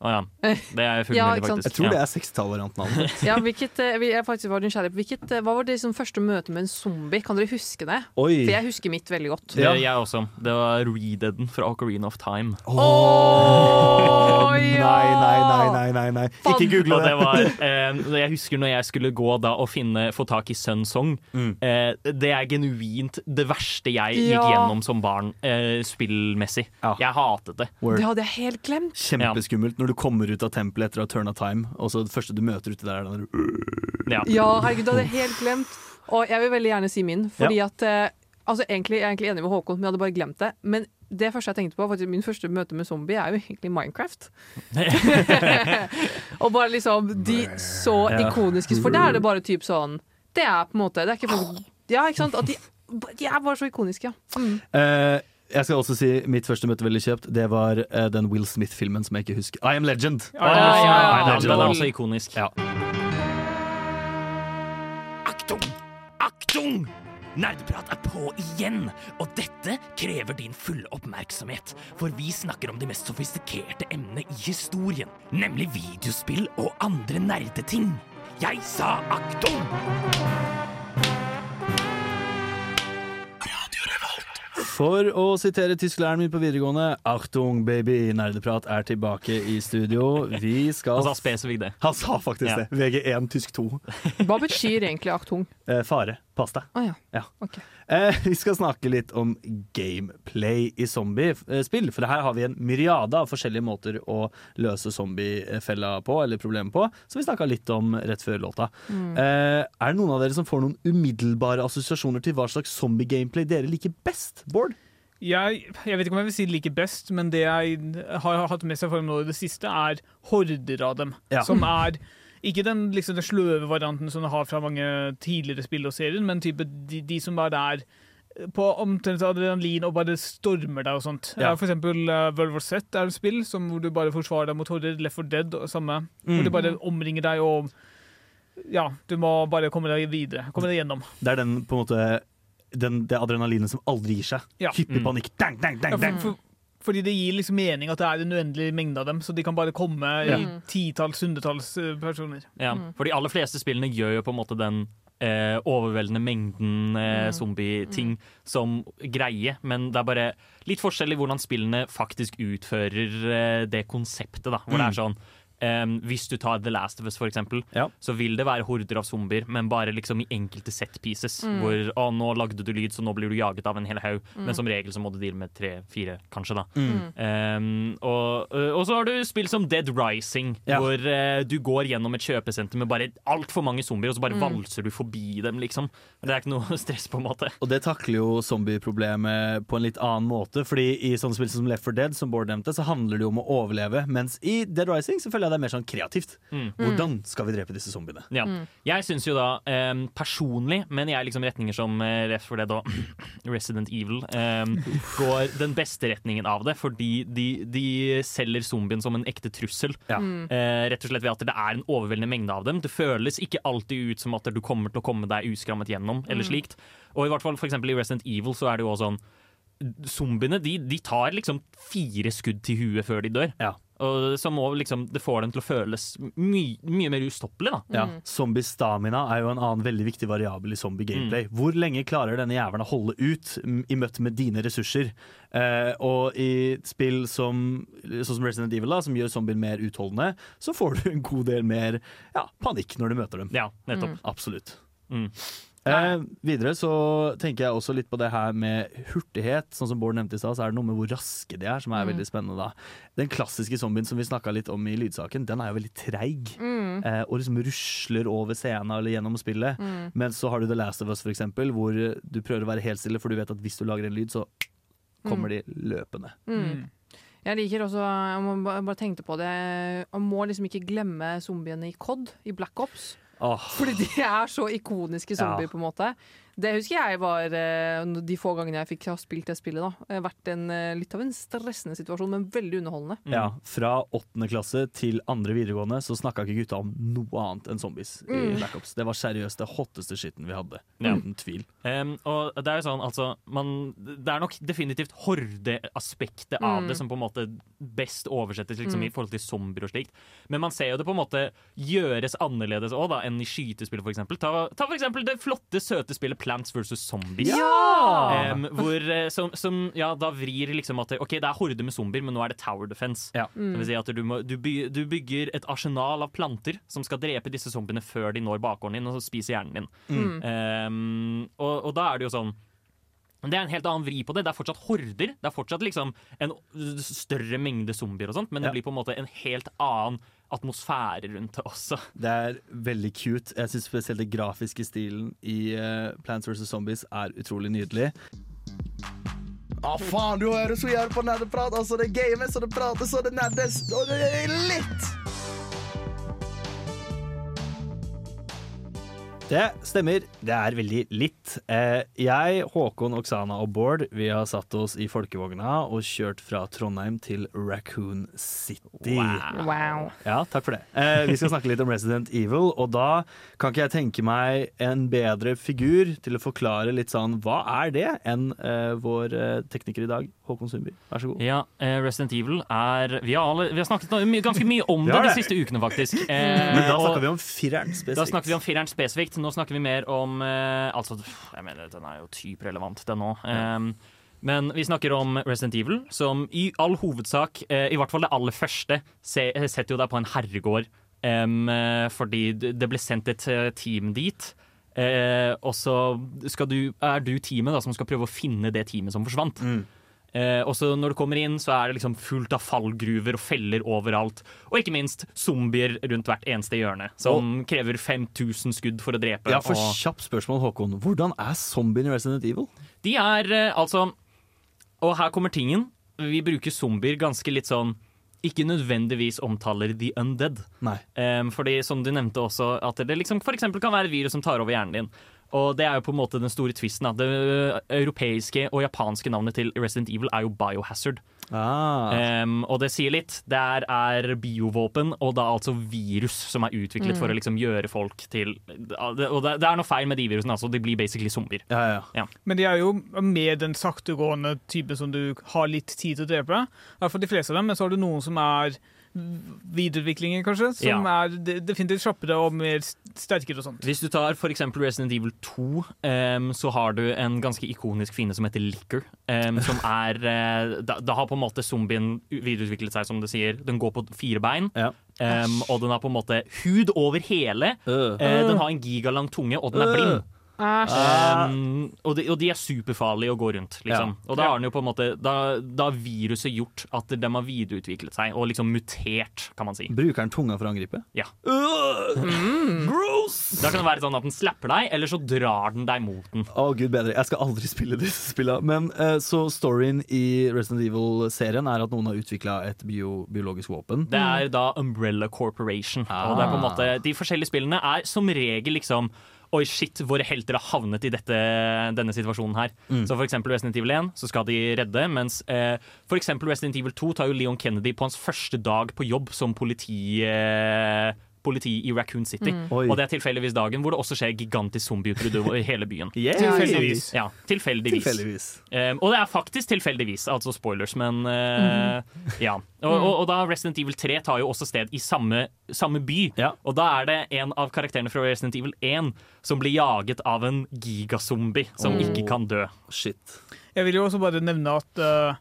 Å <laughs> ja. Det er jeg Ja, faktisk. Jeg tror det er <laughs> 60-tallet. Ja, hvilket, eh, jeg faktisk var nysgjerrig på hvilket, eh, Hva var det som første møte med en zombie? Kan dere huske det? Oi. For jeg husker mitt veldig godt. Det, jeg også. Det var Redeaden fra Ocarina of Time. Åh, Nei, nei, nei, nei, nei, nei. Ikke google det det. var, <laughs> eh, jeg husker når jeg skulle gå da og finne, få tak i Sun Song. Mm. Eh, det er genuint det verste jeg gikk gjennom som barn, eh, spillmessig. Jeg hatet det. Word. Det hadde jeg helt glemt. Kjempeskummelt når du kommer ut av tempelet etter å ha turna time, og så det første du møter uti der, er den der Ja, herregud, det hadde jeg helt glemt. Og jeg vil veldig gjerne si min, fordi at eh, Altså, egentlig, Jeg er egentlig enig med Håkon, men jeg hadde bare glemt det. Men det første jeg tenkte på, faktisk min første møte med zombie, er jo egentlig Minecraft. <laughs> <laughs> og bare liksom De så Ja. ikoniske For der er det bare typ sånn Det er på en måte Det er ikke Ja, ikke sant? At de, de er bare så ikoniske, ja. Mm. Eh, jeg skal også si mitt første møte veldig kjøpt. Det var eh, den Will Smith-filmen som jeg ikke husker. I Am Legend. Ja, ja, ja, ja. I Am Den er Legend. også ikonisk. Ja. Aktung! Aktung! Nerdeprat er på igjen, og dette krever din fulle oppmerksomhet. For vi snakker om de mest sofistikerte emnene i historien, nemlig videospill og andre nerdeting. Jeg sa aktung! For å sitere tysklæreren min på videregående, Achtung, baby, nerdeprat er tilbake i studio. Vi skal Han sa spesifikt det. Han sa faktisk Ja. det. VG1 tysk 2. Hva betyr egentlig Achtung? Eh, fare. Pass deg. Ah, ja. Ja. Ok. Eh, vi skal snakke litt om gameplay i zombiespill. For her har vi en myriade av forskjellige måter å løse zombiefella på, eller problemet på, som vi snakka litt om rett før låta. Mm. Eh, er det noen av dere som får noen umiddelbare assosiasjoner til hva slags zombie-gameplay dere liker best? Bård? Jeg, jeg vet ikke om jeg vil si liker best, men det jeg har hatt mest erfaring med nå i det siste, er horder av dem. Ja. Som er ikke den, liksom, den sløve varianten som du har fra mange tidligere spill og serier, men type de, de som bare er på omtrent adrenalin og bare stormer deg og sånt. Ja. Eh, For eksempel uh, World War Z er et spill som, hvor du bare forsvarer deg mot horder. Left 4 Dead og samme. Hvor Mm. du bare omringer deg og Ja, du må bare komme deg videre. Komme deg gjennom. Det er den på en måte den, det adrenalinet som aldri gir seg. Ja. Hyppig Mm. panikk. Dang, dang, dang, Ja, dang. for, for, fordi det gir liksom mening at det er en uendelig mengde av dem, så de kan bare komme Ja. i titalls, hundretalls eh, personer. Ja, for de aller fleste spillene gjør jo på en måte den eh, overveldende mengden eh, zombie-ting som greie, men det er bare litt forskjell i hvordan spillene faktisk utfører eh, det konseptet. da, Hvor det er sånn eh, Hvis du tar The Last of Us, for eksempel, Ja. så vil det være horder av zombier, men bare liksom i enkelte set pieces. Mm. Hvor å, nå lagde du lyd, så nå blir du jaget av en hel haug. Men som regel så må du deale med tre-fire, kanskje. da Mm. Um, og, og så har du spill som Dead Rising, Ja. hvor uh, du går gjennom et kjøpesenter med bare altfor mange zombier, og så bare Mm. valser du forbi dem, liksom. Det er ikke noe <laughs> stress, på en måte. Og det takler jo zombieproblemet på en litt annen måte. Fordi i sånne spill som Left 4 Dead, som Bård nevnte, så handler det jo om å overleve. Mens i Dead Rising så føler jeg det er mer sånn kreativt. Mm. Hvordan skal vi drepe disse zombiene? Ja. Jeg syns jo da, um, personlig, men jeg liksom retninger som uh, Left for Dead og <clears throat> Resident Evil um, går den beste retningen av det, fordi de, de selger zombien som en ekte trussel. Ja. Uh, rett og slett ved at det er en overveldende mengde av dem. Det føles ikke alltid ut som at du kommer til å komme deg uskrammet gjennom, eller slikt. Og i hvert fall for eksempel i Resident Evil så er det jo også sånn Zombiene de, de tar liksom fire skudd til huet før de dør. Ja. Og så må liksom, Det får dem til å føles my, mye mer ustoppelig. da Ja, Zombie stamina er jo en annen veldig viktig variabel i zombie gameplay. Hvor lenge klarer denne jævelen å holde ut mm, i møte med dine ressurser? Eh, og i spill som, sånn som Resident Evil, da, som gjør zombien mer utholdende, så får du en god del mer ja, panikk når du møter dem. Ja, nettopp. Absolutt. Mm. Eh, videre så tenker jeg også litt på det her med hurtighet. Sånn som Bård nevnte i stad, så er det noe med hvor raske de er, som er veldig spennende. da. Den klassiske zombien som vi snakka litt om i lydsaken, den er jo veldig treig. Mm. Eh, og liksom rusler over scenen eller gjennom spillet. Mm. Men så har du The Last of Us, for eksempel, hvor du prøver å være helt stille, for du vet at hvis du lager en lyd, så kommer de løpende. Mm. Jeg liker også Jeg må bare tenkte på det Man må liksom ikke glemme zombiene i COD, i Black Ops. Åh, Fordi de er så ikoniske zombier, Ja. på en måte. Det husker jeg var eh, de få gangene jeg fikk ha spilt det spillet. da. Det har vært en, eh, litt av en stressende situasjon, men veldig underholdende. Ja, Fra åttende klasse til andre videregående så snakka ikke gutta om noe annet enn zombies i Mm. Black Ops. Det var seriøst det hotteste skitten vi hadde. Ja. Uten tvil. Um, og det er jo sånn, altså man, Det er nok definitivt hordeaspektet av Mm. det som på en måte best oversettes liksom, Mm. i forhold til zombier og slikt. Men man ser jo det på en måte gjøres annerledes også, da, enn i skytespill, for eksempel. Ta, ta for eksempel det flotte, søte spillet Plants vs. Zombies. Ja! Um, hvor, eh, som, som ja, da vrir liksom at det, OK, det er horde med zombier, men nå er det tower defense. Ja. Det vil si at du, må, du, by, du bygger et arsenal av planter som skal drepe disse zombiene før de når bakgården din og så spiser hjernen din. Mm. Um, og, og da er det jo sånn det er en helt annen vri på det. Det er fortsatt horder. Det er fortsatt liksom en større mengde zombier, og sånt men Ja. det blir på en måte en helt annen atmosfære rundt det også. Det er veldig cute. Jeg syns spesielt den grafiske stilen i uh, Plants vs. Zombies er utrolig nydelig. Å, faen, du hører så jævlig på nerdeprat. Altså, det games, og det prates, og det nerdes, og det er litt. Det stemmer. Det er veldig litt. Eh, jeg, Håkon, Oksana og Bård vi har satt oss i folkevogna og kjørt fra Trondheim til Raccoon City. Wow. Ja, takk for det. Eh, vi skal snakke litt om Resident Evil, og da kan ikke jeg tenke meg en bedre figur til å forklare litt sånn hva er det, enn eh, vår tekniker i dag, Håkon Sundby. Vær så god. Ja, Resident Evil er Vi har, alle, vi har snakket ganske mye om det, det de siste ukene, faktisk. Eh, <laughs> Men da snakker vi om fireren spesifikt. Da snakker vi om fireren spesifikt. Nå snakker vi mer om eh, Altså, jeg mener, den er jo typ relevant, den òg. men vi snakker om Resident Evil, som i all hovedsak, eh, i hvert fall det aller første, se, setter jo deg på en herregård. em, eh, fordi det ble sendt et eh, team dit. Eh, og så er du teamet da, som skal prøve å finne det teamet som forsvant. Mm. Eh, og så når du kommer inn, så er det liksom fullt av fallgruver og feller overalt. Og ikke minst zombier rundt hvert eneste hjørne, som krever 5000 skudd for å drepe. Ja, for og kjapt spørsmål, Håkon. Hvordan er zombiene i Resident Evil? de er eh, altså og her kommer tingen. Vi bruker zombier ganske litt sånn ikke nødvendigvis omtaler the undead. Nei. Um, fordi som du nevnte også, at det liksom eksempel kan være et virus som tar over hjernen din. Og det er jo på en måte den store tvisten. Det europeiske og japanske navnet til Resident Evil er jo Biohazard. Ah. Um, og det sier litt. Der er biovåpen, og da altså virus som er utviklet Mm. for å liksom gjøre folk til Og det, det er noe feil med de virusene, altså. De blir basically zombier. Ja, ja. Ja. Men de er jo med den saktegående typen som du har litt tid til å drepe. I hvert fall de fleste av dem, men så har du noen som er videreutviklinger, kanskje. Som Ja. er definitivt kjappere og mer sterkere og sånt. Hvis du tar eksempel Resident Evil 2, um, så har du en ganske ikonisk fiende som heter Licker. Um, som <laughs> er uh, da, da har på en måte zombien videreutviklet seg, som det sier. Den går på fire bein. Ja. Um, og den har på en måte hud over hele. Uh. Uh, den har en gigalang tunge, og den er blind. Æsj. Um, og, de, og de er superfarlige å gå rundt, liksom. Og da har den jo på en måte Da, da har viruset gjort at de har videreutviklet seg, og liksom mutert, kan man si. Bruker den tunga for å angripe? Ja. Øh. Gross! Da kan det være sånn at den slapper deg, eller så drar den deg mot den. Å, gud bedre. Jeg skal aldri <laughs> spille disse spillene. Men uh, så storyen i Resident Evil-serien er at noen har utvikla et bio, biologisk våpen. Det er da Umbrella Corporation. Og det er på en måte, de forskjellige spillene er som regel liksom Oi, shit, våre helter har havnet i dette, denne situasjonen her. Mm. Så for eksempel Resident Evil 1 så skal de redde, mens eh, for eksempel Resident Evil 2 tar jo Leon Kennedy på hans første dag på jobb som politi, eh, politi i Raccoon City. Mm. Og det er tilfeldigvis dagen hvor det også skjer gigantisk zombieutbrudd over hele byen. <laughs> Yeah. Tilfeldigvis. Ja, tilfeldigvis. Tilfeldigvis. Um, og det er faktisk tilfeldigvis, altså spoilers, men uh, ja. Og, og, og da Resident Evil 3 tar jo også sted i samme, samme by. Ja. Og da er det en av karakterene fra Resident Evil 1 som blir jaget av en gigazombie som Oh. ikke kan dø. Shit. Jeg vil jo også bare nevne at eh,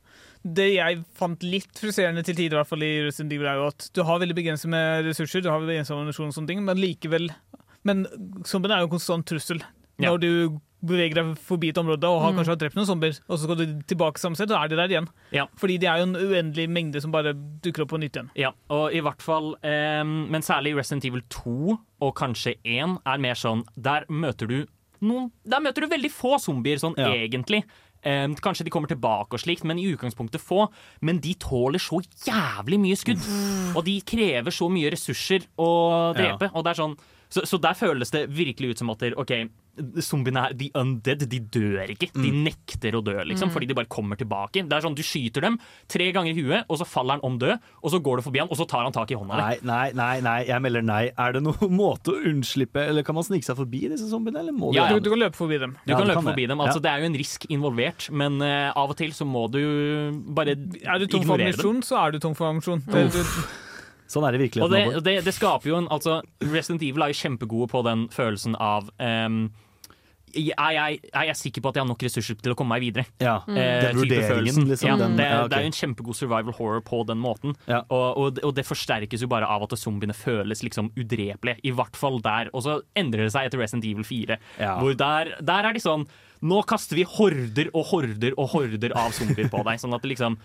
det jeg fant litt frustrerende til tider, i hvert fall i Resident Evil, er jo at du har veldig begrenset med ressurser, du har begrenset ammunisjon og sånne ting, men likevel Men zombiene er jo en konstant trussel. Ja. Når du beveger deg forbi et område og har Mm. kanskje har drept noen zombier, og så skal du tilbake samme sted, så er de der igjen. Ja. Fordi det er jo en uendelig mengde som bare dukker opp på nytt igjen. Ja, og i hvert fall eh, Men særlig Resident Evil 2 og kanskje 1 er mer sånn Der møter du noen Der møter du veldig få zombier, sånn Ja. egentlig. Um, kanskje de kommer tilbake og slikt, men i utgangspunktet få. Men de tåler så jævlig mye skudd. Og de krever så mye ressurser å drepe. Og det er sånn så, så der føles det virkelig ut som at OK, zombiene er de undead. De dør ikke. De nekter å dø, liksom, fordi de bare kommer tilbake. Det er sånn, Du skyter dem tre ganger i huet, og så faller han om død. Og så går du forbi han, og så tar han tak i hånda di. Nei, nei, nei, nei, jeg melder nei. Er det noen <laughs> måte å unnslippe Eller kan man snike seg forbi disse zombiene? Eller må Ja, du- Du, du kan løpe forbi dem. Du Ja, kan du løpe kan det. dem, altså Ja. Det er jo en risk involvert, men uh, av og til så må du bare ignorere dem. Er du tom for ammunisjon, så er du tom for ammunisjon. Sånn er det virkelig. Og det, det, det skaper jo en altså, Resident Evil er jo kjempegode på den følelsen av um, er, jeg, er jeg sikker på at jeg har nok ressurser til å komme meg videre? Ja. Eh, Den vurderingen, liksom, Ja, den- det, ja, okay. det er jo en kjempegod survival horror på den måten. Ja. Og, og, og det forsterkes jo bare av at zombiene føles liksom udrepelige. I hvert fall der. Og så endrer det seg etter Resident Evil 4. Ja. Hvor der, der er de sånn Nå kaster vi horder og horder og horder av zombier på deg. Sånn at det liksom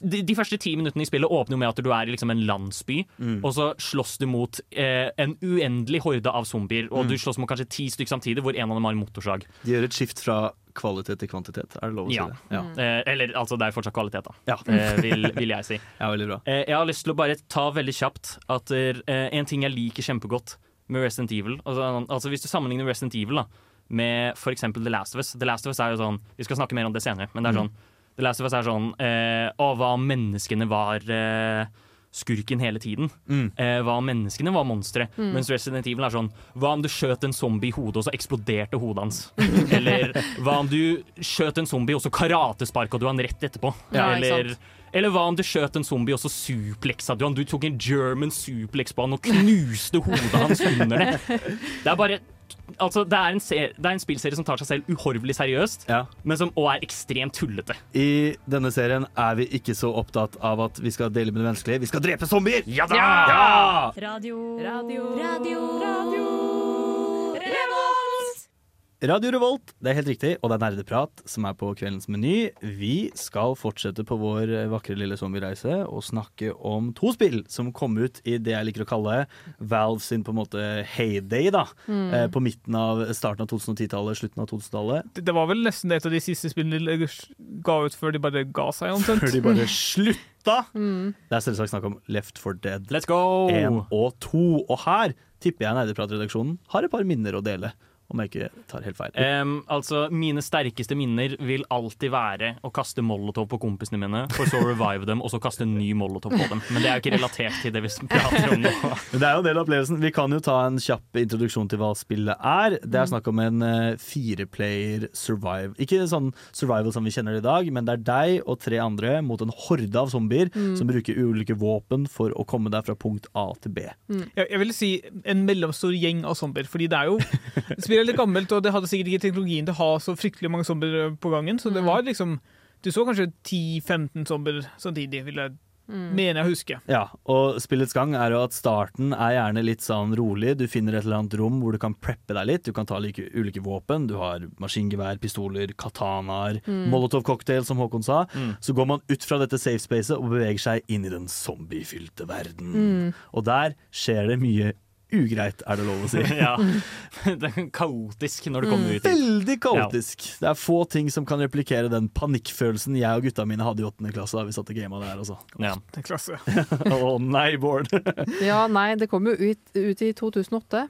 de, de første ti minuttene i spillet åpner jo med at du er i liksom en landsby, Mm. og så slåss du mot eh, en uendelig horde av zombier. Og Mm. du slåss mot kanskje ti stykker samtidig, hvor en av dem har motorsag. De gjør et skift fra kvalitet til kvantitet. Er det lov å Ja. si det? Ja. Eh, eller altså, det er fortsatt kvalitet, da. Ja. Eh, vil, vil jeg si. <laughs> ja, veldig bra. Eh, jeg har lyst til å bare ta veldig kjapt at eh, en ting jeg liker kjempegodt med Resident Evil Altså, altså Hvis du sammenligner Resident Evil da med f.eks. The Last of Us The Last of Us er jo sånn Vi skal snakke mer om det senere, men det er Mm. The Last of Us er sånn eh, Å, hva om menneskene var eh, skurken hele tiden? Mm. Eh, hva om menneskene var monstre? Mens Resident Evil er sånn Hva om du skjøt en zombie i hodet, og så eksploderte hodet hans? <laughs> Eller hva om du skjøt en zombie, og så karatesparka du han rett etterpå? Ja, Eller eller hva om du skjøt en zombie og så supleksa du han? Du tok en German suplex på han og knuste hodet hans under det. <laughs> Det er bare Altså, det er en, ser, det er en spillserie som tar seg selv uhorvelig seriøst, Ja. men som òg er ekstremt tullete. I denne serien er vi ikke så opptatt av at vi skal dele med det menneskelige. Vi skal drepe zombier! Ja da! Ja! Radio. Radio. Radio. Radio. Radio Revolt, det er helt riktig, og det er nerdeprat som er på kveldens meny. Vi skal fortsette på vår vakre lille zombiereise og snakke om to spill som kom ut i det jeg liker å kalle Valve sin på en måte heyday, da. Mm. Eh, på midten av starten av 2010-tallet, slutten av 2000-tallet. Det, det var vel nesten et av de siste spillene de ga ut før de bare ga seg, omtrent. Før de bare slutta. Mm. Det er selvsagt snakk om Left for Dead Let's go! 1 og 2. Og her tipper jeg Nerdeprat-redaksjonen har et par minner å dele, om jeg ikke tar helt feil. Um, altså, Mine sterkeste minner vil alltid være å kaste molotov på kompisene mine, for så å revive dem, og så kaste en ny molotov på dem. Men det er jo ikke relatert til det vi prater om nå. <laughs> Men det er jo en del av opplevelsen. Vi kan jo ta en kjapp introduksjon til hva spillet er. Det er snakk om en uh, fireplayer survive. Ikke sånn survival som vi kjenner det i dag, men det er deg og tre andre mot en horde av zombier Mm. som bruker ulike våpen for å komme deg fra punkt A til B. Jeg, jeg vil si en mellomstor gjeng av zombier. Fordi det er jo <laughs> Spillet er litt gammelt, og det hadde sikkert ikke teknologien til å ha så fryktelig mange zombier på gangen. Så det var liksom Du så kanskje 10-15 zombier samtidig, vil jeg mene jeg husker. Ja, og spillets gang er jo at starten er gjerne litt sånn rolig. Du finner et eller annet rom hvor du kan preppe deg litt. Du kan ta like, ulike våpen. Du har maskingevær, pistoler, katanaer, Mm. molotov-cocktail, som Håkon sa. Mm. Så går man ut fra dette safe spacet og beveger seg inn i den zombiefylte verden. Mm. Og der skjer det mye ugreit, er det lov å si. <laughs> ja. Det er kaotisk når det kommer ut. Veldig kaotisk. Det er få ting som kan replikere den panikkfølelsen jeg og gutta mine hadde i åttende klasse da vi satt og gama der. Altså. Ja. Det klasse. <laughs> Å nei, Bård. <laughs> Ja, nei, det kom jo ut, ut i 2008,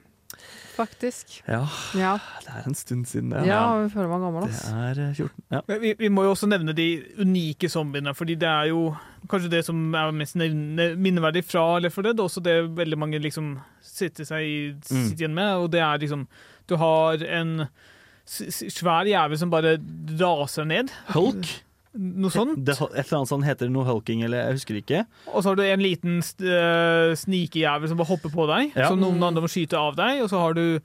faktisk. ja, Ja, det er en stund siden det. ja vi føler meg gammel, Det er eh, 14. Ja. Vi, vi må jo også nevne de unike zombiene, fordi det er jo kanskje det som er mest minneverdig fra Left 4 Dead. Også det veldig mange liksom sitter, seg, i- Mm. sitter igjen med. Og det er liksom Du har en svær jævel som bare raser ned. Hulk? Noe sånt. Det, et eller annet sånt heter det noe hulking, eller jeg husker ikke. Og så har du en liten uh, snikejævel som bare hopper på deg, Ja. som noen andre må skyte av deg. Og så har du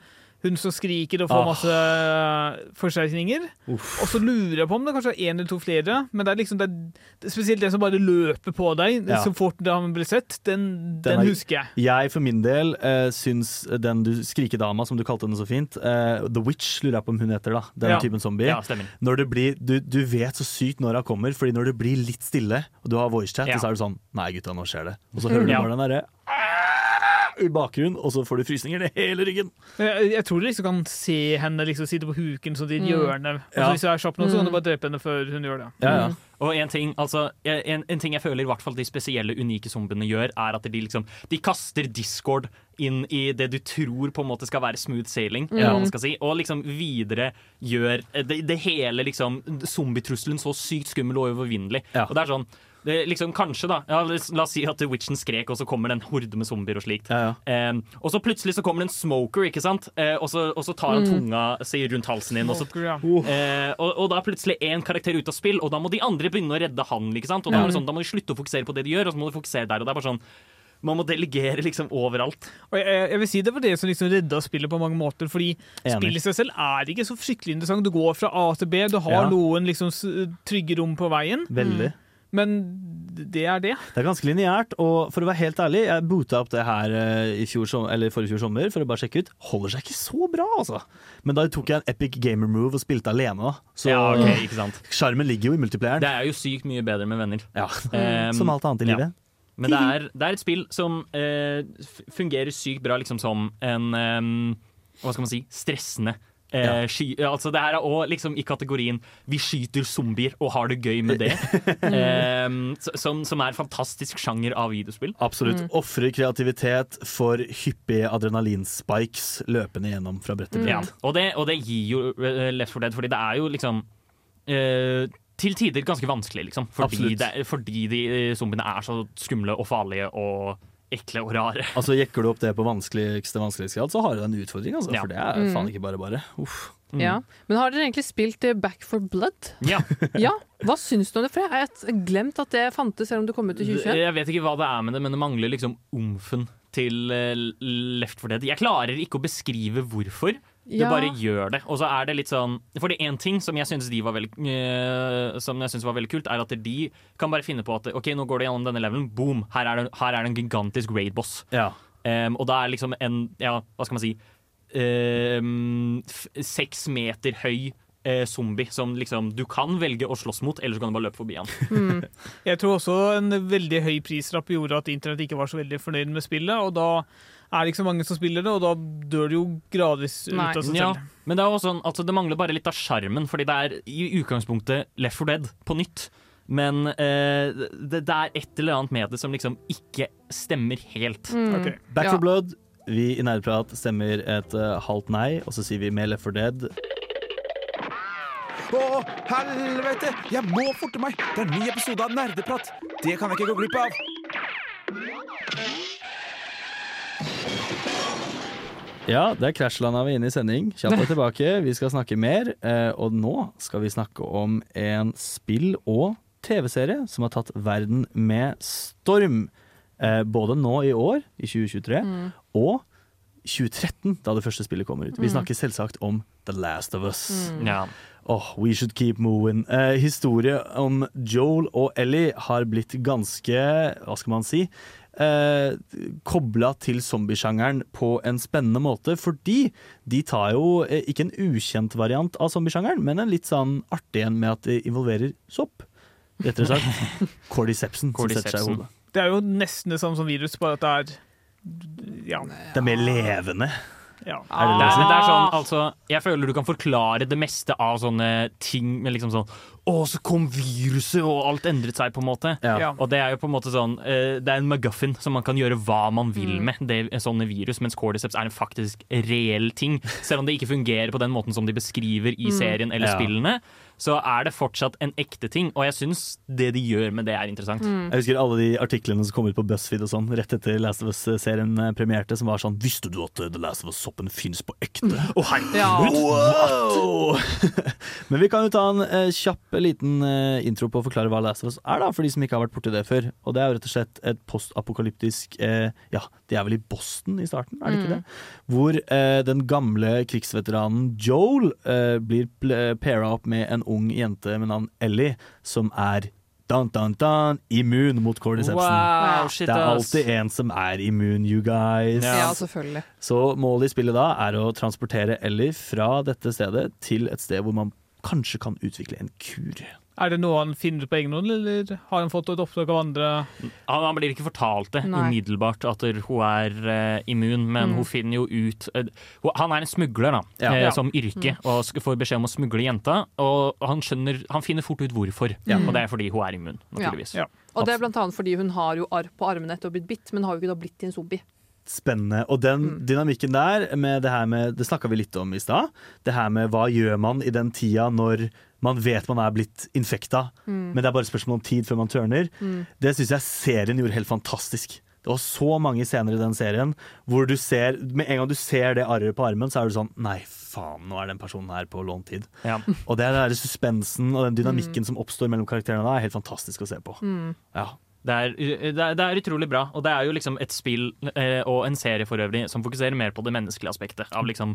hun som skriker og får Ah. masse forsterkninger. Uff. Og så lurer jeg på om det kanskje er én eller to flere, men det er liksom det er, spesielt den som bare løper på deg Ja. så fort det har blitt sett. Den, den, er- husker jeg. Jeg for min del uh, syns den du, skrikedama, som du kalte henne så fint, uh, The Witch, lurer jeg på om hun heter, da. Den Ja. typen zombie. Ja. Når det blir, du, du vet så sykt når hun kommer, Fordi når det blir litt stille, og du har voicechat, Ja. så er du sånn Nei, gutta, nå skjer det. Og så hører du Ja. bare den derre i bakgrunnen, og så får du frysninger ned hele ryggen. Jeg, jeg tror du liksom kan se henne liksom sitte på huken sånn i et Mm. hjørne. Ja. hvis du er kjapp nok, så kan du Mm. bare drepe henne før hun gjør det. Ja, ja. Og en ting, altså, en, en ting jeg føler i hvert fall de spesielle, unike zombiene gjør, er at de liksom De kaster discord inn i det du tror på en måte skal være smooth sailing, eller hva Mm. man skal si, og liksom videre gjør det, det hele liksom zombietrusselen så sykt skummel og uovervinnelig. Og det er sånn det liksom Kanskje, da. Ja, la oss- si at Witchen skrek, og så kommer det en horde med zombier og slikt. Eh, og så plutselig så kommer det en smoker, ikke sant? Uh, og, så, og så tar han Mm. tunga si rundt halsen din, og så uh. Eh, og, og da er plutselig én karakter ute av spill, og da må de andre begynne å redde han. Ikke sant? Og da, Ja. er det sånn, da må de slutte å fokusere på det de gjør, og så må de fokusere der. Og det er bare sånn Man må delegere liksom overalt. Og jeg, jeg vil si Det var det som liksom redda spillet på mange måter. Fordi Enig. spillet i seg selv er ikke så fryktelig interessant. Du går fra A til B, du har Ja. noen liksom trygge rom på veien. Veldig. Men det er det. Det er ganske lineært, og for å være helt ærlig, jeg boota opp det her eh, i fjor, som- eller forrige fjor sommer for å bare sjekke ut. Holder seg ikke så bra, altså. Men da tok jeg en epic gamer move og spilte alene. Så Ja, okay, ikke sant. sjarmen ligger jo i multiplayeren. Det er jo sykt mye bedre med venner. Mm. Som alt annet i livet. Men det er, det er et spill som uh, fungerer sykt bra liksom som en um, Hva skal man si? Stressende. Eh, sky, altså det her er også liksom i kategorien 'vi skyter zombier og har det gøy med det'. <laughs> eh, som, som er en fantastisk sjanger av videospill. Absolutt. Mm. Ofrer kreativitet for hyppige adrenalinspikes løpende gjennom fra brett til brett. Ja, og det, og det gir jo eh, Left 4 Dead, fordi det er jo liksom eh, til tider ganske vanskelig, liksom. Fordi, det, fordi de eh, zombiene er så skumle og farlige og ekle og rare. <laughs> Altså Jekker du opp det på vanskeligste vanskelighetsgrad, så har du en utfordring, altså. Ja. For det er Mm. faen ikke bare bare. Uff. Ja. Men har dere egentlig spilt eh, Back for Blood? Ja. <laughs> Ja, Hva syns du om det? For jeg har glemt at det fantes, selv om det kom ut i 2021. Jeg vet ikke hva det er med det, men det mangler liksom omfen til eh, Left 4 Dead. Jeg klarer ikke å beskrive hvorfor. Du Ja. bare gjør det. Og så er det litt sånn For det én ting som jeg syns var veldig eh, Som jeg synes var veldig kult, er at de kan bare finne på at OK, nå går det gjennom denne levelen. Boom! Her er det, her er det en gigantisk raid-boss. Ja. Um, og da er liksom en Ja, hva skal man si? Um, f- seks meter høy eh, zombie som liksom du kan velge å slåss mot, eller så kan du bare løpe forbi han. <laughs> Mm. <laughs> Jeg tror også en veldig høy prislapp gjorde at internett ikke var så veldig fornøyd med spillet. Og da er det ikke så mange som spiller det, og da dør det jo gradvis ut Nei. av seg Ja, selv. men det er også sånn, altså det mangler bare litt av sjarmen, fordi det er i utgangspunktet Left 4 Dead på nytt. Men eh, det, det er et eller annet med det som liksom ikke stemmer helt. Mm. Okay. Back Ja. for blood. Vi i Nerdprat stemmer et uh, halvt nei, og så sier vi med Left 4 Dead. Å, helvete! Jeg må forte meg! Det er en ny episode av Nerdeprat. Det kan jeg ikke gå glipp av. Ja, det er Crashlanda vi er inne i sending. Kjapt og tilbake. Vi skal snakke mer, eh, og nå skal vi snakke om en spill- og TV-serie som har tatt verden med storm. Eh, både nå i år, i 2023, Mm. og 2013, da det første spillet kommer ut. Vi snakker selvsagt om The Last of Us. Mm. Ja. Åh, we should keep moving. Eh, historie om Joel og Ellie har blitt ganske, hva skal man si, eh, kobla til zombiesjangeren på en spennende måte, fordi de tar jo eh, ikke en ukjent variant av zombiesjangeren, men en litt sånn artig en med at det involverer sopp. Rettere sagt <laughs> cordycepsen som setter seg i hodet. Det er jo nesten det samme som virus, bare at det er Ja. Det er mer levende. Ja. Er det Det det er, det er sånn, altså, jeg føler du kan forklare det meste av sånne ting med liksom sånn Å, så kom viruset, og alt endret seg, på en måte. Ja. Ja. Og det er jo på en måte sånn eh, Det er en McGuffin som man kan gjøre hva man vil Mm. med. Det, sånne virus, Mens cordyceps er en faktisk reell ting. Selv om det ikke fungerer på den måten som de beskriver i Mm. serien eller Ja. spillene, så er det fortsatt en ekte ting. Og jeg syns det de gjør med det, er interessant. Mm. Jeg husker alle de artiklene som kom ut på BuzzFeed og sånn rett etter Last of Us-serien eh, premierte, som var sånn Visste du at eh, The Last of Us-soppen fins på ekte? Å, herregud! Ja. Wow! <laughs> Men vi kan jo ta en eh, kjapp liten eh, intro på å forklare hva Last of Us er, da, for de som ikke har vært borti det før. Og det er jo rett og slett et postapokalyptisk eh, Ja, de er vel i Boston i starten, er det ikke Mm. det? Hvor eh, den gamle krigsveteranen Joel eh, blir pl- pairet opp med en ung jente med navn Ellie, som er Dun, dun, dun, immun mot cordycepsen. Wow, shit, Det er alltid en som er immun, you guys. Ja. Ja, selvfølgelig. Så målet i spillet da er å transportere Ellie fra dette stedet til et sted hvor man kanskje kan utvikle en kur. Er det noe han finner ut på egen hånd, eller har han fått et oppdrag av andre? Han, han blir ikke fortalt det Nei. umiddelbart at hun er uh, immun, men Mm. hun finner jo ut uh, hun- Han er en smugler da, Ja. uh, som yrke, og får beskjed om å smugle jenta. Og han, skjønner, han finner fort ut hvorfor, Ja. og det er fordi hun er immun. naturligvis. Ja. Og det er blant annet fordi hun har jo arr på armene etter å ha blitt bitt, men har jo ikke da blitt til en zombie. Spennende. Og den dynamikken der, med det her med Det snakka vi litt om i stad. Det her med hva gjør man i den tida når man vet man er blitt infekta, men det er bare spørsmål om tid før man tørner. Det syns jeg serien gjorde helt fantastisk. Det var så mange scener i den serien hvor du ser Med en gang du ser det arret på armen, så er du sånn Nei, faen, nå er den personen her på lånt tid. Ja. Og det er den suspensen og den dynamikken som oppstår mellom karakterene da, er helt fantastisk å se på. Ja. Det er, det, er, det er utrolig bra, og det er jo liksom et spill eh, og en serie for øvrig som fokuserer mer på det menneskelige aspektet. Av liksom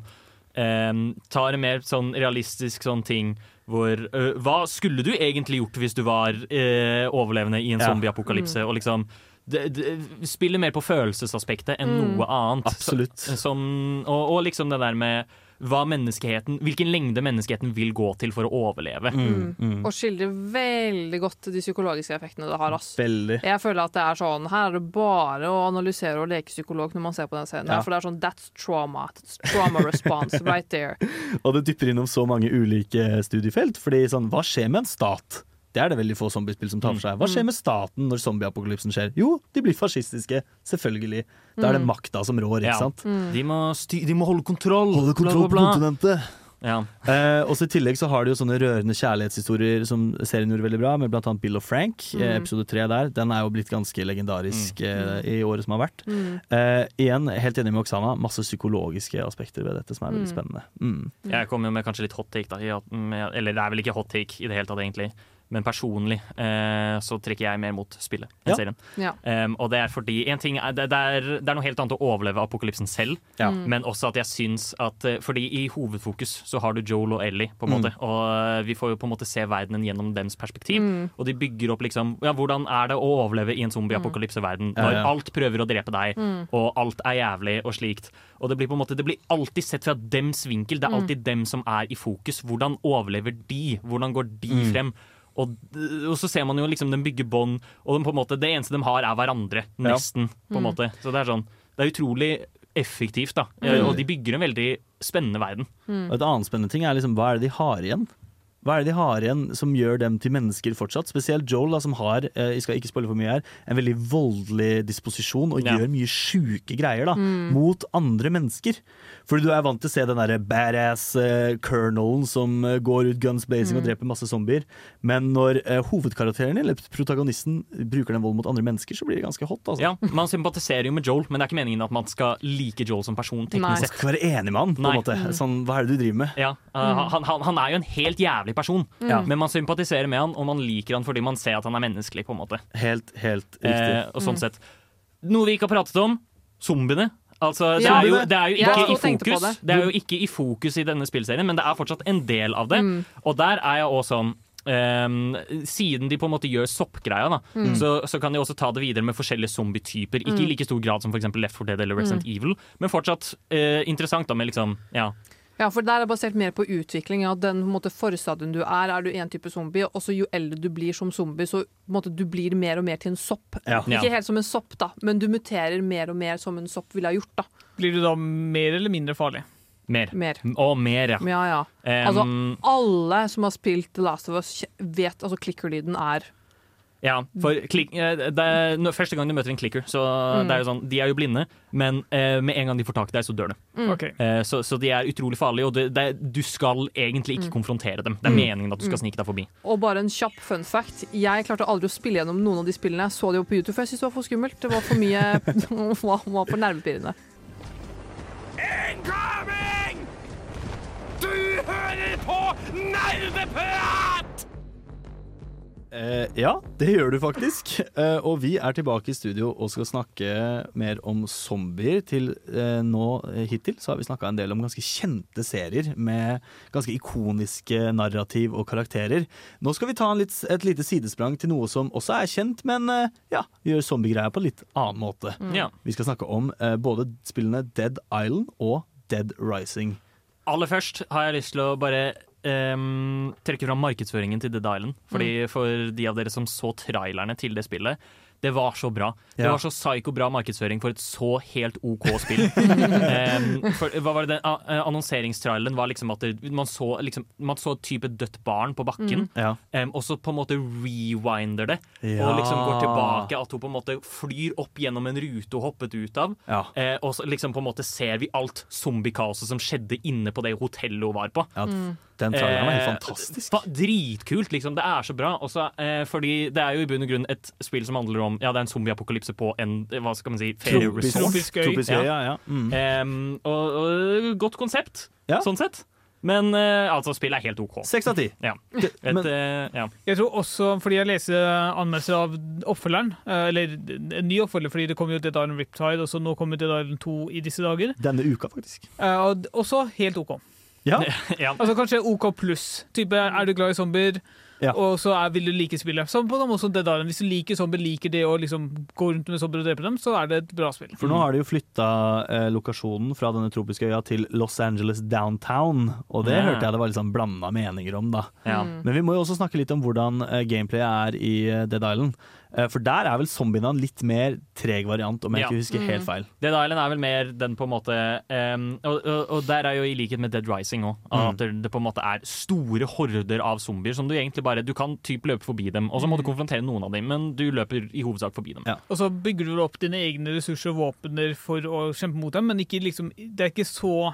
eh, Tar en mer sånn realistisk sånn ting hvor uh, Hva skulle du egentlig gjort hvis du var uh, overlevende i en Ja. zombieapokalypse? Og liksom det, det spiller mer på følelsesaspektet enn Mm. noe annet. Absolutt. Som, og, og liksom det der med hva menneskeheten, hvilken lengde menneskeheten vil gå til for å overleve. Mm, mm. Og skildrer veldig godt de psykologiske effektene det har. Ass. Veldig. Jeg føler at det er sånn Her er det bare å analysere og leke psykolog når man ser på den scenen. Ja. For det er sånn That's trauma. That's trauma response right there. <laughs> Og det dypper innom så mange ulike studiefelt. Fordi sånn, hva skjer med en stat? Det er det veldig få zombiespill som tar for seg. Hva skjer med staten når zombieapokalypsen skjer? Jo, de blir fascistiske. Selvfølgelig. Da er det makta som rår, ikke Ja. sant? De, må sty de må holde kontroll. Holde kontroll på bla, bla, bla. kontinentet. Ja. Eh, også I tillegg så har de jo sånne rørende kjærlighetshistorier som serien gjorde veldig bra, med blant annet Bill og Frank. Mm. episode tre der. Den er jo blitt ganske legendarisk eh, i året som har vært. Mm. Eh, igjen, helt enig med Oksana, masse psykologiske aspekter ved dette som er veldig spennende. Mm. Jeg kommer jo med kanskje litt hot take, da. i at- med, eller det er vel ikke hot take i det hele tatt, egentlig. Men personlig eh, så trekker jeg mer mot spillet enn Ja. serien. Ja. Um, og det er fordi en ting er, det, er, det er noe helt annet å overleve apokalypsen selv, Ja. Mm. men også at jeg syns at eh, Fordi i hovedfokus så har du Joel og Ellie, på en Mm. Og eh, vi får jo på en måte se verdenen gjennom deres perspektiv. Mm. Og de bygger opp liksom Ja, hvordan er det å overleve i en zombie-apokalypseverden Ja, når ja. alt prøver å drepe deg, Mm. og alt er jævlig og slikt. Og det blir på en måte Det blir alltid sett fra dems vinkel. Det er Mm. alltid dem som er i fokus. Hvordan overlever de? Hvordan går de Mm. frem? Og, og så ser man jo liksom den bygger bånd, og de, på en måte, det eneste de har, er hverandre. Ja. Nesten, på en Mm. måte. Så det er sånn Det er utrolig effektivt, da. Mm. Og de bygger en veldig spennende verden. Mm. Og et annet spennende ting er liksom, hva er det de har igjen? Hva er det de har igjen som gjør dem til mennesker fortsatt? Spesielt Joel, da, som har eh, jeg skal ikke spoile for mye her, en veldig voldelig disposisjon og Ja. gjør mye sjuke greier da, Mm. mot andre mennesker. Fordi du er vant til å se den derre badass eh, colonelen som eh, går ut guns blazing og Mm. dreper masse zombier. Men når eh, hovedkarakteren, eller protagonisten, bruker den volden mot andre mennesker, så blir det ganske hot. Altså. Ja, Man sympatiserer jo med Joel, men det er ikke meningen at man skal like Joel som person. Nei. sett. Man skal ikke være enig med han. på Nei. en måte. Sånn, hva er det du driver med? Ja, uh, han, han, han er jo en helt jævlig person, Ja. men man sympatiserer med han, og man liker han fordi man ser at han er menneskelig. på en måte Helt, helt riktig. eh, og sånn sett Noe vi ikke har pratet om, zombiene. Altså, det, er jo, det er jo ikke i fokus det. Det er jo ikke i fokus i denne spillserien, men det er fortsatt en del av det. Mm. Og der er jeg også sånn Um, siden de på en måte gjør soppgreia, da, Mm. så, så kan de også ta det videre med forskjellige zombietyper. Ikke i Mm. like stor grad som for Left 4 Dead eller Resident Evil, men fortsatt uh, interessant da med liksom Ja. Ja, for der er det basert mer på utvikling. Ja. Den på måte, forstadien du er, er du én type zombie, og så jo eldre du blir som zombie, så måte, du blir mer og mer til en sopp. Ja. Ikke helt som en sopp, da, men du muterer mer og mer som en sopp ville ha gjort. da. Blir du da mer eller mindre farlig? Mer. Mer. Og mer, ja. Ja, ja. Um, Altså, alle som har spilt The Last of Us, vet altså clicker-lyden er Ja, for klik, eh, det er, Første gang du møter en clicker, så Mm. det er jo sånn, de er jo blinde, men eh, med en gang de får tak i deg, så dør de. Mm. Okay. Eh, så, så de er utrolig farlige, og det, det, du skal egentlig ikke konfrontere dem. Det er Mm. meningen at du skal snike deg forbi. Og bare en kjapp fun fact. Jeg klarte aldri å spille gjennom noen av de spillene. Jeg så det jo på YouTube, for jeg syntes det var for skummelt. Det var for mye <laughs> <laughs> var var for nervepirrende. Incoming! Du hører på Nerdeprat! Eh, ja, det gjør du faktisk. Eh, og vi er tilbake i studio og skal snakke mer om zombier. Til eh, nå eh, hittil så har vi snakka en del om ganske kjente serier med ganske ikoniske narrativ og karakterer. Nå skal vi ta en litt, et lite sidesprang til noe som også er kjent, men eh, ja, gjør zombiegreier på en litt annen måte. Ja. Vi skal snakke om eh, både spillene Dead Island og Dead Rising. Aller først har jeg lyst til å bare ehm, trekke fram markedsføringen til Dead Island. Fordi For de av dere som så trailerne til det spillet, det var så bra. Det var så psyko bra markedsføring for et så helt OK spill. um, <laughs> for, hva var det, eh, Annonseringstraileren var liksom at det, man så, liksom, man så et type dødt barn på bakken, Ja. um, og så på en måte rewinder det. Ja. Og liksom går tilbake, at hun på en måte flyr opp gjennom en rute hun hoppet ut av. Ja. Eh, og så liksom på en måte ser vi alt zombiekaoset som skjedde inne på det hotellet hun var på. Ja, Den traileren var helt Eh, fantastisk. fa- Dritkult, liksom. Det er så bra. Også, eh, fordi det er jo i bunn og grunn et spill som handler om Ja, det er en zombieapokalypse på en hva skal man si. Tropisk øy. Ja. ja. ja. Mm. Eh, og, og godt konsept, Ja. sånn sett. Men eh, altså, spillet er helt OK. Seks av ti. Ja. Eh, ja. Jeg tror også, fordi jeg leser anmeldelser av oppfølgeren, eh, eller en ny oppfølger, fordi det kom jo Dead Island Riptide, og så nå kommer Dead Island 2 i disse dager. Denne uka, faktisk. Eh, Og også helt OK. Ja. <laughs> ja. Altså Kanskje OK pluss. Type, Er du glad i zombier, Ja. og så er, vil du like spillet. Som på som Dead Island. Hvis du liker zombier, liker det å liksom gå rundt med zombier og drepe dem, så er det et bra spill. For nå har de jo flytta eh, lokasjonen fra denne tropiske øya til Los Angeles downtown, og det Ja. hørte jeg det var litt sånn blanda meninger om, da. Ja. Mm. Men vi må jo også snakke litt om hvordan eh, gameplayet er i eh, Dead Island. Eh, for der er vel zombiene en litt mer treg variant, om jeg Ja. ikke husker helt feil. Dead Island er vel mer den på en måte um, og, og, og der er jo i likhet med Dead Rising òg, at det, det på en måte er store horder av zombier som du egentlig bare Du kan typ løpe forbi dem, og så må du konfrontere noen av dem, men du løper i hovedsak forbi dem. Ja. Og så bygger du opp dine egne ressurser og våpener for å kjempe mot dem, men ikke liksom, det er ikke så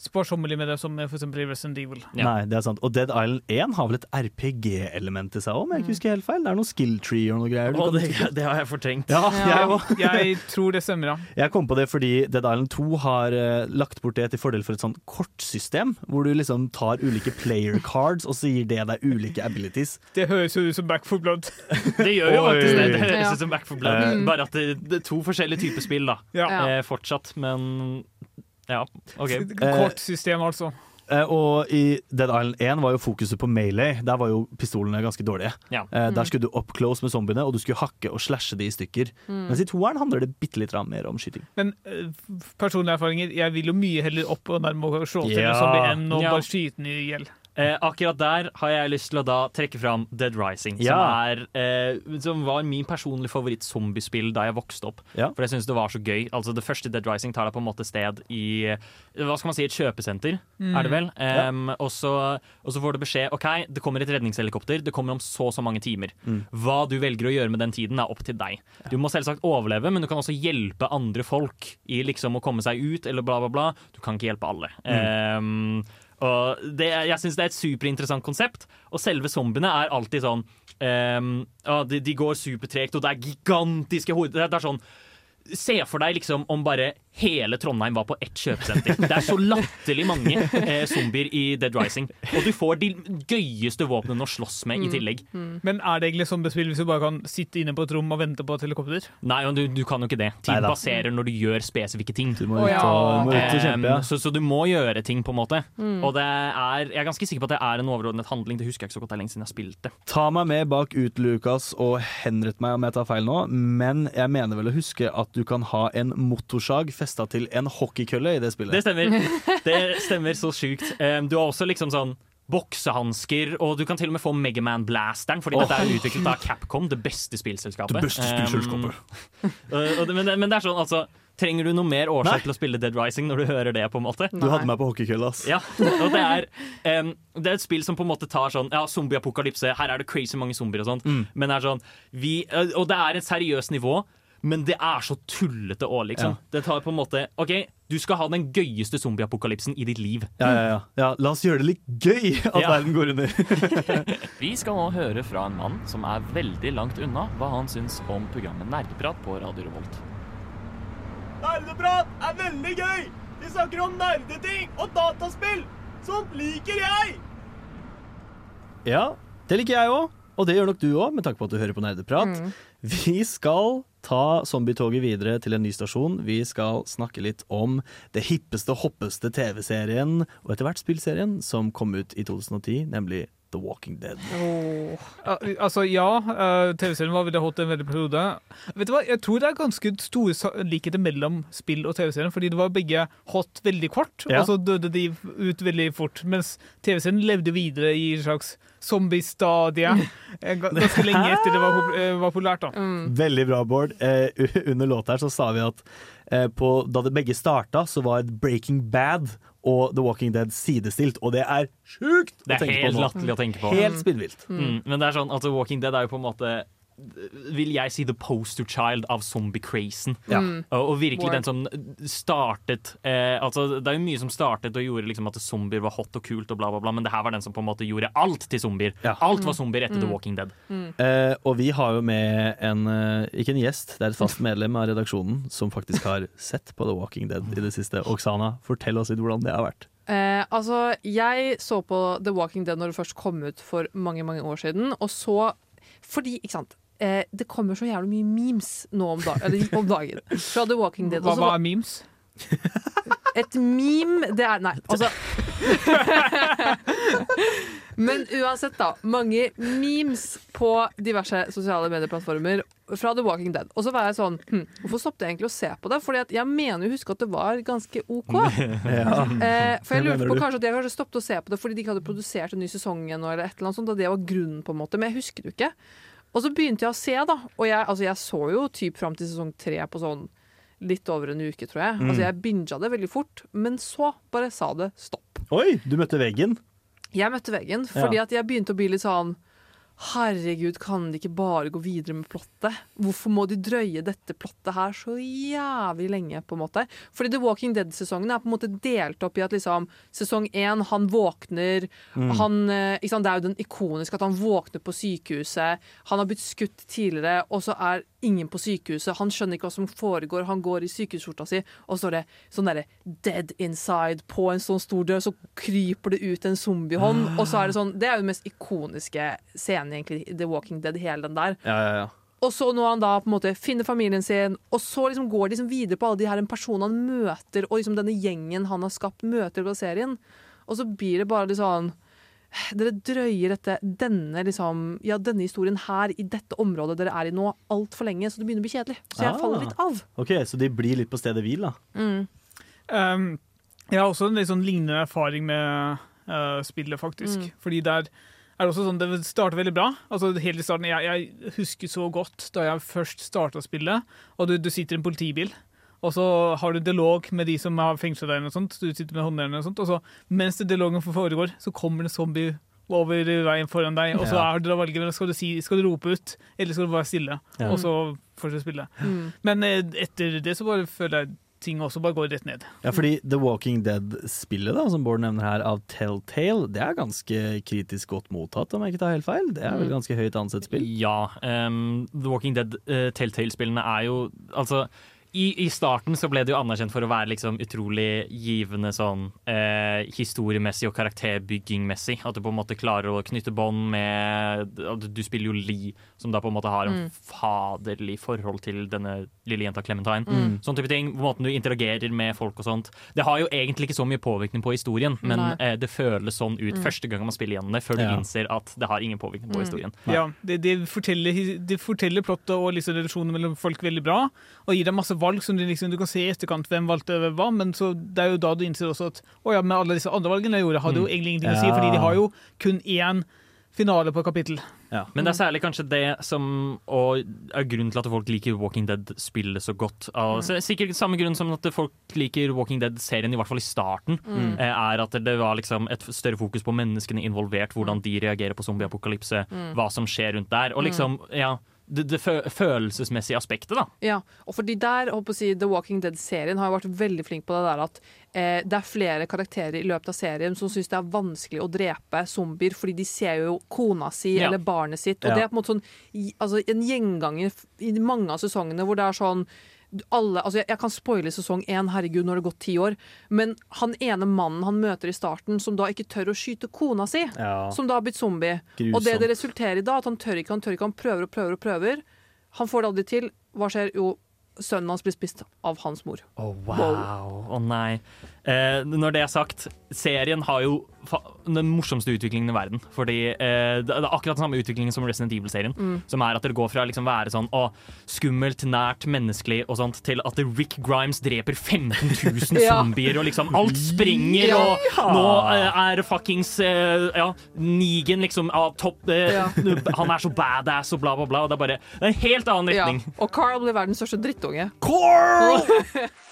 sparsommelig med det som for eksempel i Resident Evil. Nei, det er sant. Og Dead Island 1 har vel et RPG-element i seg òg, om jeg ikke husker helt feil? Det er noe skill tree og noe greier. Kan det, det har jeg fortrengt. Ja, jeg. <laughs> Jeg tror det stemmer, ja. Jeg kom på det fordi Dead Island 2 har uh, lagt bort det til fordel for et sånn kortsystem, hvor du liksom tar ulike player cards, og så gir det deg ulike abilities. Det høres jo ut som Back for Blood. <laughs> Det gjør jo faktisk det. Det høres ut som Back for Blood. Mm. Bare at det, det er to forskjellige typer spill, da. Ja. Eh, fortsatt, men ja, OK. <laughs> Kortsystem, altså. Eh, og i Dead Island 1 var jo fokuset på melee. Der var jo pistolene ganske dårlige. Ja. Eh, Mm. Der skulle du up close med zombiene, og du skulle hakke og slashe de i stykker. Mm. Mens i toeren handler det bitte litt mer om skyting. Men eh, personlige erfaringer, jeg vil jo mye heller opp og nærme og slå til Ja. en zombie enn å Ja. bare skyte den i hjel. Eh, akkurat der har jeg lyst til å da trekke fram Dead Rising, Ja. som, er, eh, som var min personlige favoritt-zombiespill da jeg vokste opp. Ja. For jeg synes det var så gøy. Altså Det første Dead Rising tar deg på en måte sted i eh, hva skal man si, et kjøpesenter, Mm. er det vel? Ja. Og, så, og så får du beskjed OK, det kommer et redningshelikopter, det kommer om så og så mange timer. Mm. Hva du velger å gjøre med den tiden, er opp til deg. Du må selvsagt overleve, men du kan også hjelpe andre folk i liksom å komme seg ut, eller bla, bla, bla. Du kan ikke hjelpe alle. Em, og det, jeg syns det er et superinteressant konsept. Og selve zombiene er alltid sånn um, de, de går supertregt, og det er gigantiske hoder. Er- det er sånn Se for deg liksom om bare hele Trondheim var på ett kjøpesenter. Det er så latterlig mange eh, zombier i Dead Rising. Og du får de gøyeste våpnene å slåss med i tillegg. Men er det egentlig zombiespill hvis du bare kan sitte inne på et rom og vente på et helikopter? Nei, du, du kan jo ikke det. Tid Neida. passerer når du gjør spesifikke ting. Du må ut og- må ut og kjempe, ja. Så, så du må gjøre ting, på en måte. Mm. Og det er, jeg er ganske sikker på at det er en overordnet handling. Det husker jeg ikke så godt, det er lenge siden jeg spilte. Ta meg med bak ut, Lukas, og henrett meg om jeg tar feil nå, men jeg mener vel å huske at du kan ha en motorsag festa til en hockeykølle i det spillet. Det stemmer. <laughs> Det stemmer så sjukt. Du har også liksom sånn boksehansker, og du kan til og med få Megaman-blasteren, fordi oh. dette er utviklet av Capcom, det beste spillselskapet. Det beste spillselskapet. <laughs> Det- men, det- men det er sånn, altså Trenger du noe mer årsak Nei. til å spille Dead Rising når du hører det? på en måte? Du hadde meg på hockeykølle, ass. Ja, og det er, um, det er et spill som på en måte tar sånn Ja, zombieapokalypse, her er det crazy mange zombier og sånt, Mm. men det er sånn vi, Og det er et seriøst nivå, men det er så tullete òg, liksom. Ja. Det tar på en måte OK, du skal ha den gøyeste zombieapokalypsen i ditt liv. Ja, ja, ja. ja, la oss gjøre det litt gøy at Ja. verden går under. <laughs> Vi skal nå høre fra en mann som er veldig langt unna hva han syns om programmet Nerdeprat på Radio Revolt. Nerdeprat er veldig gøy! Vi snakker om nerdeting og dataspill! Sånt liker jeg! Ja, det liker jeg òg. Og det gjør nok du òg, med tanke på at du hører på Nerdeprat. Vi skal ta zombietoget videre til en ny stasjon. Vi skal snakke litt om det hippeste, hoppeste TV-serien, og etter hvert spillserien, som kom ut i 2010, nemlig The Walking Dead. Ja, altså, ja. eh, TV-serien var veldig hot en veldig periode. Vet du hva, Jeg tror det er ganske store likheter mellom spill og TV-serien, fordi det var begge hot veldig kort, Ja. og så døde de ut veldig fort. Mens TV-serien levde videre i en slags zombiestadie eh, ganske lenge etter det var, eh, var populært. da. Veldig bra, Bård. Eh, under låta her så sa vi at på, da det begge starta, så var Breaking Bad og The Walking Dead sidestilt, og det er sjukt Det å er tenke på helt nå. latterlig å tenke på. Helt spinnvilt. Mm. Men det er sånn, at The Walking Dead er jo på en måte vil jeg si the poster child av zombie-crazen. Ja. Og, og virkelig Word. den som startet eh, altså Det er jo mye som startet og gjorde liksom at zombier var hot og kult, og bla, bla, bla, men det her var den som på en måte gjorde alt til zombier. Alt var zombier etter The Walking Dead. Eh, og vi har jo med en eh, ikke en gjest, det er et fast <laughs> medlem av redaksjonen som faktisk har sett på The Walking Dead i det siste. Oksana, fortell oss litt hvordan det har vært. Eh, altså, jeg så på The Walking Dead når det først kom ut for mange mange år siden. Og så Fordi, ikke sant eh, Det kommer så jævlig mye memes nå om, dag, eller, om dagen fra The Walking Dead. Hva, Og hva er memes? Et meme Det er Nei, altså Men uansett, da. Mange memes på diverse sosiale medieplattformer fra The Walking Dead. Og så var jeg sånn hm, Hvorfor stoppet jeg egentlig å se på det? Fordi jeg mener jo å huske at det var ganske OK. <laughs> Ja. Eh, for jeg lurte på kanskje at jeg kanskje stoppet å se på det fordi de ikke hadde produsert en ny sesong igjen, eller et eller annet sånt, og det var grunnen, på en måte. Men jeg husker det jo ikke. Og så begynte jeg å se, da. Og jeg, altså, jeg så jo typ fram til sesong tre på sånn litt over en uke, tror jeg. Mm. Altså, jeg binga det veldig fort, men så bare sa det stopp. Oi, du møtte veggen. Jeg møtte veggen fordi Ja. at jeg begynte å bli litt sånn Herregud, kan de ikke bare gå videre med plottet? Hvorfor må de drøye dette plottet her så jævlig lenge, på en måte? Fordi The Walking Dead-sesongen er på en måte delt opp i at liksom sesong én, han våkner Mm. han, eh, sant? Det er jo den ikoniske at han våkner på sykehuset. Han har blitt skutt tidligere, og så er ingen på sykehuset. Han skjønner ikke hva som foregår. Han går i sykehusskjorta si, og så står det sånn derre 'dead inside' på en sånn stor dør. Så kryper det ut en zombiehånd, og så er det sånn Det er jo den mest ikoniske scenen egentlig The Walking Dead, hele den der. Ja, ja, ja. Og så når han da på en måte finner familien sin, og så liksom går de liksom videre på alle de her personene han møter, og liksom denne gjengen han har skapt, møter på serien. Og så blir det bare litt sånn Dere drøyer dette, denne, liksom, ja, denne historien her i dette området dere er i nå, altfor lenge, så det begynner å bli kjedelig. Så jeg Ah. faller litt av. OK, så de blir litt på stedet hvil, da. Mm. Um, jeg har også en litt sånn lignende erfaring med uh, spillet, faktisk. Mm. Fordi der er det også sånn, det starter veldig bra. Altså helt i starten, Jeg, jeg husker så godt da jeg først starta spillet, og du, du sitter i en politibil. Og så har du dialog med de som har fengsla deg, og sånt. Du sitter med håndjernene og sånt, og så mens det dialogen foregår, så kommer det en zombie over veien foran deg, og så Ja. er det valget mellom skal du, si, skal du rope ut, eller skal du være stille. Ja. Og så fortsette å spille. Mm. Men eh, etter det så bare føler jeg ting også bare går rett ned. Ja, fordi The Walking Dead-spillet da, som Bård nevner her, av Telltale, det er ganske kritisk godt mottatt, om jeg ikke tar helt feil. Det er vel Mm. ganske høyt ansett spill? Ja. Um, The Walking Dead uh, Telltale-spillene er jo Altså i, I starten så ble det jo anerkjent for å være liksom utrolig givende sånn eh, historiemessig og karakterbyggingmessig. At du på en måte klarer å knytte bånd med at Du spiller jo Lee, som da på en måte har en Mm. faderlig forhold til denne lille jenta Clementine. Mm. Sånn type ting. Måten du interagerer med folk og sånt. Det har jo egentlig ikke så mye påvirkning på historien, men eh, det føles sånn ut Mm. første gang man spiller gjennom det, før du Ja. innser at det har ingen påvirkning på historien. Ja, det, det, forteller, de forteller plottet og liksom relasjonen mellom folk veldig bra, og gir deg masse valg som du, liksom, du kan se i etterkant hvem valgte hva, men så det er jo da du innser også at å ja, med alle disse andre valgene jeg gjorde, hadde jo Mm. egentlig ingenting å si, Ja. fordi de har jo kun én finale på kapittel. Men det er særlig kanskje det som og er grunnen til at folk liker Walking Dead-spillet så godt. Altså, sikkert samme grunn som at folk liker Walking Dead-serien, i hvert fall i starten, Mm. eh, er at det var liksom et større fokus på menneskene involvert, hvordan de reagerer på zombieapokalypse, Mm. hva som skjer rundt der. Og liksom, ja, det, det fø følelsesmessige aspektet, da. Ja, og fordi der, på å si, The Walking Dead-serien har vært veldig flink på det der at eh, det er flere karakterer i løpet av serien som syns det er vanskelig å drepe zombier, fordi de ser jo kona si Ja. eller barnet sitt, og Ja. det er på en måte sånn altså, en gjenganger i mange av sesongene hvor det er sånn alle, altså jeg, jeg kan spoile sesong én, herregud, når det har gått ti år. Men han ene mannen han møter i starten, som da ikke tør å skyte kona si, Ja. som da har blitt zombie. Grusomt. Og det det resulterer i da, at han tør ikke, han tør ikke, han prøver og prøver og prøver. Han får det aldri til. Hva skjer? Jo, sønnen hans blir spist av hans mor. Wow. Å nei. Eh, når det er sagt, serien har jo den morsomste utviklingen i verden. Fordi eh, det er akkurat den samme utviklingen som Resident Evil-serien. Mm. Som er at det går fra å liksom være sånn å, skummelt, nært, menneskelig og sånt, til at Rick Grimes dreper 15 000 <laughs> Ja. zombier, og liksom alt springer, Ja. og nå eh, er fuckings eh, ja, Negan liksom av topp eh, Ja. <laughs> Han er så badass og bla, bla, bla. Og det er bare det er en helt annen Ja. retning. Og Carl blir verdens største drittunge. Carl! <laughs>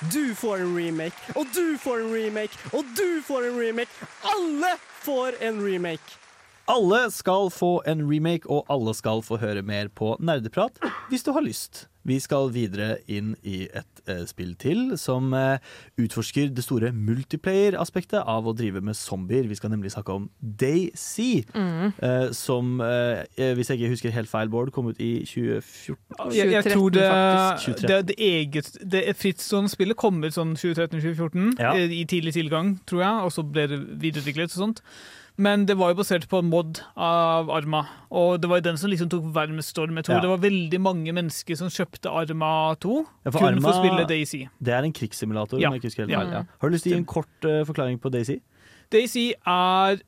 Du får en remake, og du får en remake, og du får en remake. Alle får en remake. Alle skal få en remake, og alle skal få høre mer på Nerdeprat hvis du har lyst. Vi skal videre inn i et eh, spill til som eh, utforsker det store multiplayer-aspektet av å drive med zombier. Vi skal nemlig snakke om DayZ, Mm. eh, som, eh, hvis jeg ikke husker helt feil, Bård, kom ut i 2014? Jeg, jeg tror det, 2013. det, det eget Det frittstående spillet kom ut sånn 2013-2014, Ja. i tidlig tilgang, tror jeg, og så ble det videreutviklet og sånt. Men det var jo basert på en mod av Arma, og det var jo den som liksom tok verdensstorm. Jeg tror Ja. det var veldig mange mennesker som kjøpte Arma 2 Ja, for kun for å spille Daisy. Det er en krigssimulator. Ja. Har du lyst til å gi en kort uh, forklaring på Daisy? Daisy er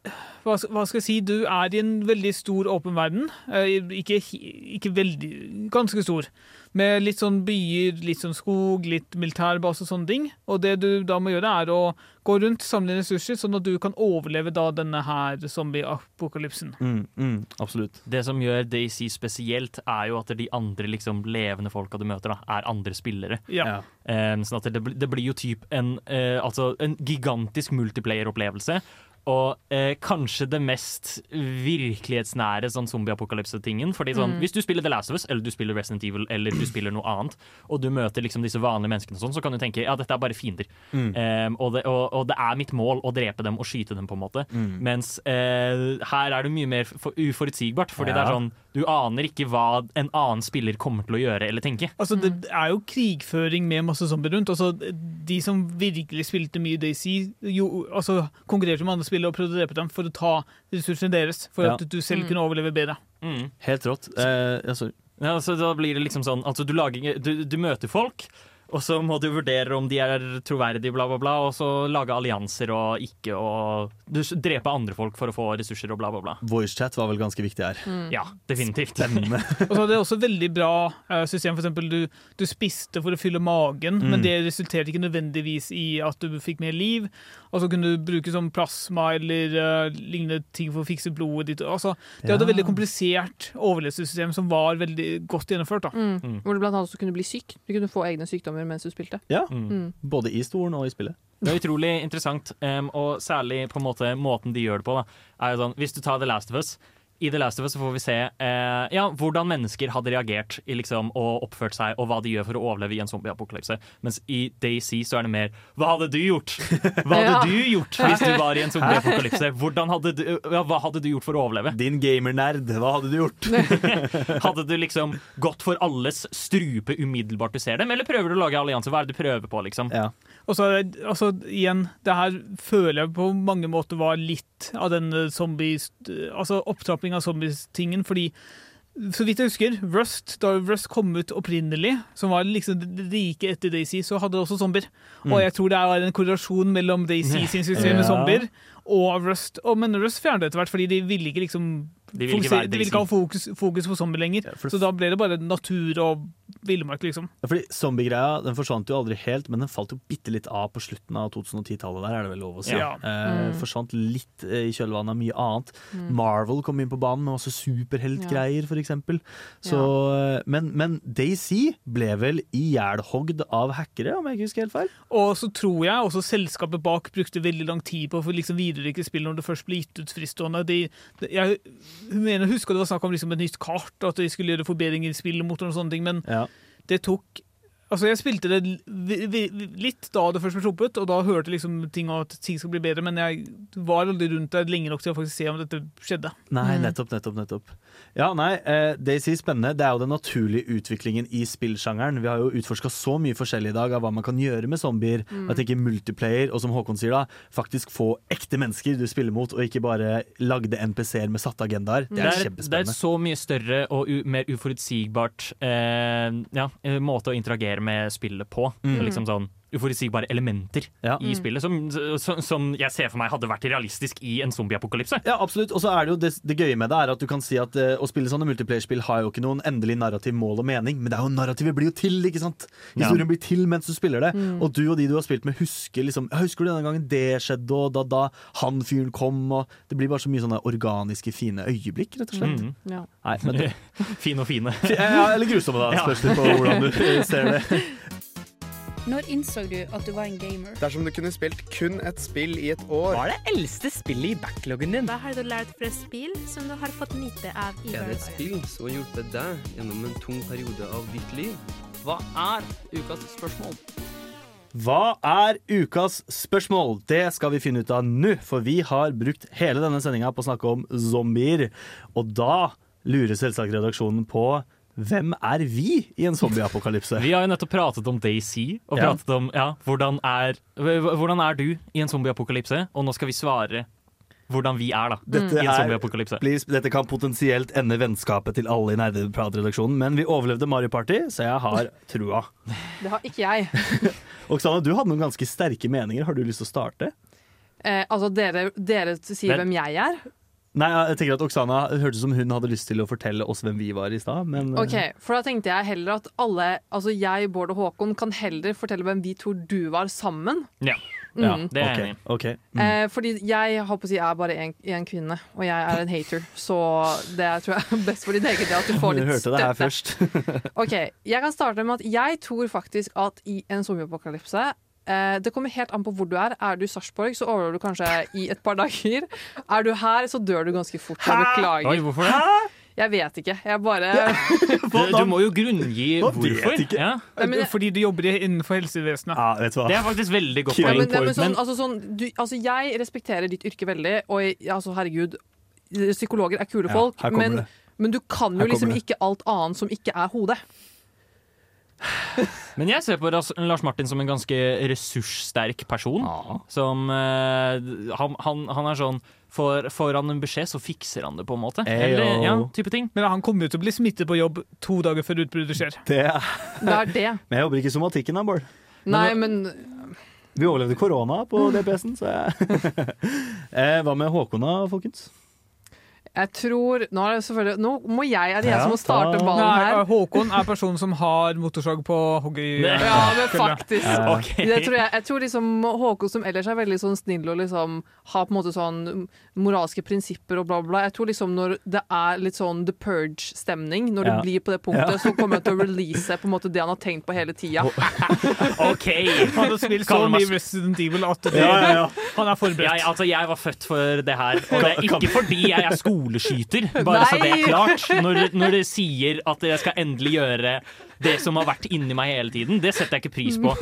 hva, skal- hva skal jeg si? Du er i en veldig stor åpen verden. Eh, ikke, ikke veldig Ganske stor. Med litt sånn byer, litt sånn skog, litt militærbase og sånne ting. Og det du da må gjøre, er å gå rundt, samle ressurser, sånn at du kan overleve da denne her zombie-apokalypsen. Mm, mm, absolutt. Det som gjør Daisy spesielt, er jo at de andre liksom, levende folka du møter, da, er andre spillere. Ja. Um, sånn at det, det blir jo typ en, uh, altså en gigantisk multiplayer-opplevelse. Og eh, kanskje det mest virkelighetsnære sånn zombie-apokalypse-tingen. Fordi sånn, Mm. Hvis du spiller The Last of Us, eller du spiller Resident Evil, eller du spiller noe annet, og du møter liksom disse vanlige menneskene, sånn, så kan du tenke ja, dette er bare fiender. Mm. Em, og, det, og, og det er mitt mål å drepe dem og skyte dem, på en måte. Mm. Mens eh, her er det mye mer for, uforutsigbart. Fordi det er sånn du aner ikke hva en annen spiller kommer til å gjøre eller tenke. Altså, det er jo krigføring med masse zombier rundt. Altså, de som virkelig spilte mye Daisy, jo, altså, konkurrerte med andre spillere og prøvde å drepe dem for å ta ressursene deres, for Ja. at du selv Mm. kunne overleve bedre. Helt rått. Eh, ja, sorry. Ja, altså, da blir det liksom sånn Altså, du, lager, du, du møter folk, og så må du vurdere om de er troverdige, bla, bla, bla, og så lage allianser og ikke og Drepe andre folk for å få ressurser og bla, bla, bla. Voicechat var vel ganske viktig her. Ja, definitivt. Spennende. <laughs> Og så hadde det også veldig bra eh, system. For eksempel, du, du spiste for å fylle magen, Mm. men det resulterte ikke nødvendigvis i at du fikk mer liv. Og så kunne du bruke sånn plasma eller uh, lignende ting for å fikse blodet ditt. Altså, det Ja. hadde et veldig komplisert overlevelsessystem som var veldig godt gjennomført. Da. Mm. Hvor du blant annet også kunne bli syk. Du kunne få egne sykdommer mens du spilte. Ja, Mm. både i stolen og i spillet. Det er utrolig interessant, um, og særlig på en måte måten de gjør det på. Da, er jo sånn, hvis du tar The Last of Us i The Last of Us så får vi se eh, ja, hvordan mennesker hadde reagert i liksom, og oppført seg, og hva de gjør for å overleve i en zombieapokalypse. Mens i DayZ så er det mer Hva hadde du gjort? Hva hadde Ja. du gjort hvis du var i en zombieapokalypse? Hvordan hadde du, ja, hva hadde du gjort for å overleve? Din gamernerd, hva hadde du gjort? <laughs> hadde du liksom gått for alles strupe umiddelbart du ser dem, eller prøver du å lage allianse? Hva er det du prøver på, liksom? Og så altså, igjen, det her føler jeg på mange måter var litt av den eh, zombie... Altså opptrapping av zombies-tingen, fordi så vidt jeg husker, Rust, da Rust kom ut opprinnelig, som var liksom det rike etter Daisy, så hadde det også zombier. Mm. Og jeg tror det er en korrelasjon mellom Daisy sin suksess med zombier og Rust. Og, men Rust fjernet det etter hvert, fordi de ville ikke liksom De ville ikke være de vil ikke ha fokus, fokus på zombie lenger. Så da ble det bare natur og villmark, liksom. Ja, fordi Zombiegreia den forsvant jo aldri helt, men den falt jo bitte litt av på slutten av 2010-tallet. der er det vel lov å si. Ja. Eh, Mm. Forsvant litt eh, i kjølvannet av mye annet. Mm. Marvel kom inn på banen med masse superheltgreier, for eksempel. Så, eh, men, men Daisy ble vel ihjelhogd av hackere, om jeg ikke husker helt feil? Og så tror jeg også selskapet bak brukte veldig lang tid på å liksom videreutvikle spillet når det først ble gitt ut fristående. De, de, jeg mener, husker det var snakk om liksom et nytt kart, at de skulle gjøre forbedringer i spillmotoren og sånne ting, men det tok Altså, jeg spilte det litt da det først ble sluppet, og da hørte liksom ting om at ting skal bli bedre, men jeg var aldri rundt der lenge nok til å faktisk se om dette skjedde. Nei, Mm. nettopp, nettopp, nettopp. Ja, nei, eh, Daisy spennende. Det er jo den naturlige utviklingen i spillsjangeren. Vi har jo utforska så mye forskjellig i dag av hva man kan gjøre med zombier. Mm. Jeg tenker multiplayer, og som Håkon sier da, faktisk få ekte mennesker du spiller mot, og ikke bare lagde NPC-er med satte agendaer. Det er, Det er, det er så mye større og u mer uforutsigbart eh, ja, eh, måte å interagere med spillet på. Mm. Liksom sånn uforutsigbare elementer Ja. i Mm. spillet som, som, som jeg ser for meg hadde vært realistisk i en zombieapokalypse. Ja, absolutt. Og så er det jo det, det gøye med det er at du kan si at uh, å spille sånne multiplayerspill har jo ikke noen endelig narrativ mål og mening, men det er jo narrativet blir jo til, ikke sant? Ja. Historien blir til mens du spiller det. Mm. Og du og de du har spilt med, husker liksom «Ja, Husker du denne gangen det skjedde, og da, da han fyren kom, og Det blir bare så mye sånne organiske, fine øyeblikk, rett og slett. Mm. Ja. Nei, men <laughs> Fine og fine. <laughs> ja, eller grusomme, da. Ja. Spørs litt på hvordan du eh, ser det. <laughs> Når innså du at du var en gamer? Dersom du kunne spilt kun et spill i et år Hva er det eldste spillet i backloggen din? Hva har du lært fra spill som du har fått nyte av i Er det et spill som har hjulpet deg gjennom en tung periode av ditt liv? Hva er ukas spørsmål? Hva er ukas spørsmål? Det skal vi finne ut av nå, for vi har brukt hele denne sendinga på å snakke om zombier. Og da lurer selvsagt redaksjonen på hvem er vi i en zombieapokalypse? Vi har jo nettopp pratet om Daisy, og Ja. pratet om ja, hvordan, er, hvordan er du i en zombieapokalypse, og nå skal vi svare hvordan vi er da, Dette, i en zombieapokalypse. dette kan potensielt ende vennskapet til alle i Nerdeprat-redaksjonen, men vi overlevde Mario Party, så jeg har trua. Det har ikke jeg. <laughs> Oksana, du hadde noen ganske sterke meninger. Har du lyst til å starte? Eh, altså, dere, dere sier Vel- hvem jeg er? Nei, jeg tenker at Oksana hørtes ut som hun hadde lyst til å fortelle oss hvem vi var i stad. Men eh, Ok, for da tenkte jeg heller at alle, altså jeg, Bård og Håkon, kan heller fortelle hvem vi tror du var sammen. Ja, Mm. det er jeg enig i. ok. Mm. Eh, fordi jeg håper å si, er bare en, en kvinne, og jeg er en hater. Så det er, tror jeg er <laughs> best for ditt eget del at du får litt støtte. Du hørte det her først. <laughs> Ok, Jeg kan starte med at jeg tror faktisk at i en zombieapokalypse det kommer helt an på hvor du er. Er du i Sarpsborg, så overlever du kanskje i et par <laughs> dager. Er du her, så dør du ganske fort. Jeg beklager. Oi, hvorfor det? Jeg vet ikke. Jeg bare <laughs> Du, du må jo grunngi hvorfor. Ja. Fordi du jobber innenfor helsevesenet. Ja, vet du hva? Det er faktisk veldig godt poeng. ja, sånn, altså, sånn, du, altså, jeg respekterer ditt yrke veldig, og jeg, altså, herregud, psykologer er kule Ja, folk, men, men du kan jo liksom det. ikke alt annet som ikke er hodet. Men jeg ser på Lars Martin som en ganske ressurssterk person. Som uh, han, han, han er sånn får, får han en beskjed, så fikser han det, på en måte. Eller, ja, type ting. Men han kommer jo til å bli smittet på jobb to dager før utbruddet skjer. Det er. Det er det. Men jeg jobber ikke i somatikken da, Bård. Nei, men Vi overlevde korona på <laughs> DPS-en, så jeg <laughs> eh, Hva med Håkon da, folkens? Jeg tror Nå, er det selvfølgelig, nå må jeg, er det jeg som må starte ballen ballen Nei, her. Håkon er personen som har motorsag på hoggy... Ja, men faktisk. Ja. Det tror jeg, jeg tror liksom Håkon som ellers er veldig sånn snill og liksom har på en måte sånn moralske prinsipper og bla, bla, bla. Jeg tror liksom når det er litt sånn The Purge-stemning, når det Ja. blir på det punktet, Ja. så kommer han til å release på en måte det han har tenkt på hele tida. <laughs> OK! Han har spilt så mye Resident Evil at det, Ja, ja, ja. han er forberedt. Jeg, altså, jeg var født for det her. Og det er ikke fordi jeg er skoleskyter, bare så det er klart. Når, når det sier at jeg skal endelig gjøre det som har vært inni meg hele tiden, det setter jeg ikke pris på.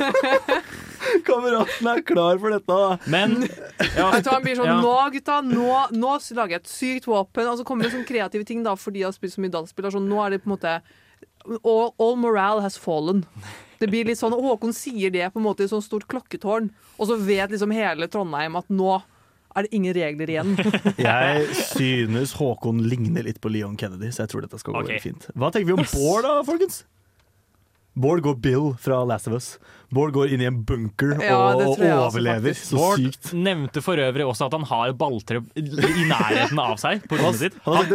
<laughs> Kameraten er klar for dette, da. Men Jeg tror han blir sånn Ja. Nå, gutta, nå, nå lager jeg et sykt våpen. Og så kommer det sånne kreative ting da fordi jeg har spilt så mye dataspill. Sånn, nå er det på en måte all, all morale has fallen. Det blir litt sånn, Håkon sier det på en måte i et sånt stort klokketårn, og så vet liksom hele Trondheim at nå er det ingen regler igjen. <laughs> Jeg synes Håkon ligner litt på Leon Kennedy, så jeg tror dette skal gå okay. veldig fint. Hva tenker vi om Bård da, folkens? Bård går Bill fra Last of Us. Bård går inn i en bunker Ja, og også, overlever. faktisk. Så Bård sykt. nevnte for øvrig også at han har balltre i nærheten av seg på rommet sitt. han.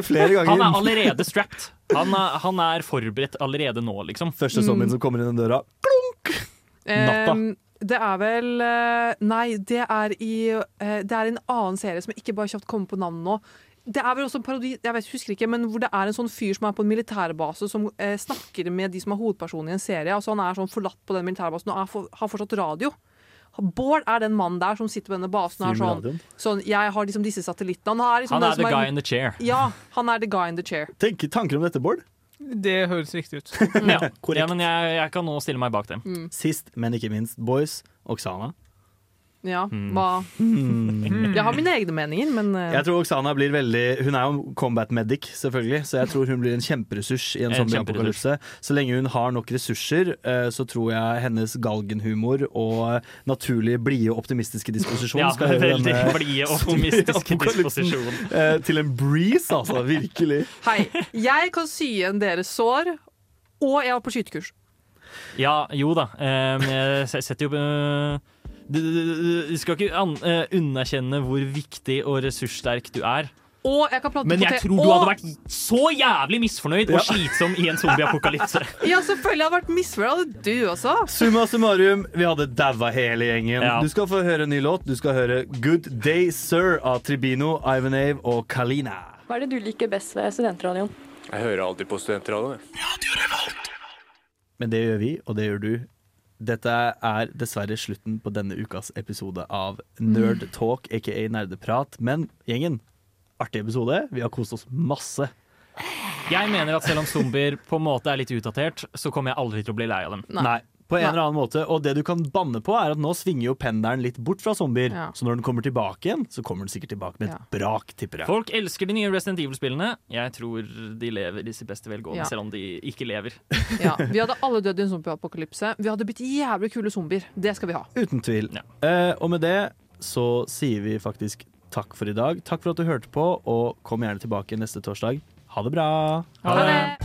Han er allerede strapped. Han er, han er forberedt allerede nå, liksom. Første zombien som kommer inn den døra. Natta. Em, det er vel eh, Nei, det er i eh, Det er en annen serie som jeg ikke bare kjapt kommer på navnet nå. Det er vel også en parodi, jeg vet, husker ikke, men hvor det er en sånn fyr som er på en militærbase som eh, snakker med de som er hovedpersonen i en serie. Altså Han er sånn forlatt på den militærbasen og er for, har fortsatt radio. Bård er den mannen der som sitter på denne basen og er sånn, sånn Jeg har liksom disse satellittene. Han er, liksom Han den er som the guy in the chair. Ja, han er the guy in the chair. Tenk, tanker om dette, Bård? Det høres riktig ut. <laughs> Ja, ja men jeg, jeg kan nå stille meg bak dem. Mm. Sist, men ikke minst, Boys, Oksana. Ja, Hmm. hva Jeg har mine egne meninger, men eh, Jeg tror Oksana blir veldig Hun er jo combat medic, selvfølgelig, så jeg tror hun blir en kjemperessurs i en En zombieapokalypse. Så lenge hun har nok ressurser, eh, så tror jeg hennes galgenhumor og naturlig blide og optimistiske disposisjon Ja, skal gjøre veldig denne blide <laughs> optimistiske zombieapokalypsen, disposisjon. eh, til en breeze, altså. Virkelig. Hei, jeg kan sy igjen deres sår, og jeg var på skytekurs. Ja, jo da. eh, men jeg se- setter jo eh, du, du, du skal ikke an, uh, underkjenne hvor viktig og ressurssterk du er. Og jeg kan plante Men jeg tror du og- hadde vært så jævlig misfornøyd og slitsom i en zombieapokalypse. <laughs> Ja, selvfølgelig hadde vært misfornøyd. Du også? Summa summarum, vi hadde daua hele gjengen. Ja. Du skal få høre en ny låt. Du skal høre Good Day Sir av Tribino, Ivanave og Kalina. Hva er det du liker best ved studentradioen? Jeg hører alltid på studentradioen. Men det gjør vi, og det gjør du. Dette er dessverre slutten på denne ukas episode av Nerd Talk, aka Nerdeprat. Men gjengen, artig episode. Vi har kost oss masse. Jeg mener at selv om zombier på en måte er litt utdatert, så kommer jeg aldri til å bli lei av dem. Nei. På en Nei. eller annen måte. Og det du kan banne på, er at nå svinger jo pendelen litt bort fra zombier. Ja. Så når den kommer tilbake igjen, så kommer den sikkert tilbake med et brak, tipper jeg. Folk elsker de nye Resident Evil-spillene. Jeg tror de lever i sitt beste velgående, Ja. selv om de ikke lever. <laughs> Ja, Vi hadde alle dødd i en zombieapokalypse. Vi hadde blitt jævlig kule zombier. Det skal vi ha. Uten tvil. Eh, og med det så sier vi faktisk takk for i dag. Takk for at du hørte på, og kom gjerne tilbake neste torsdag. Ha det bra!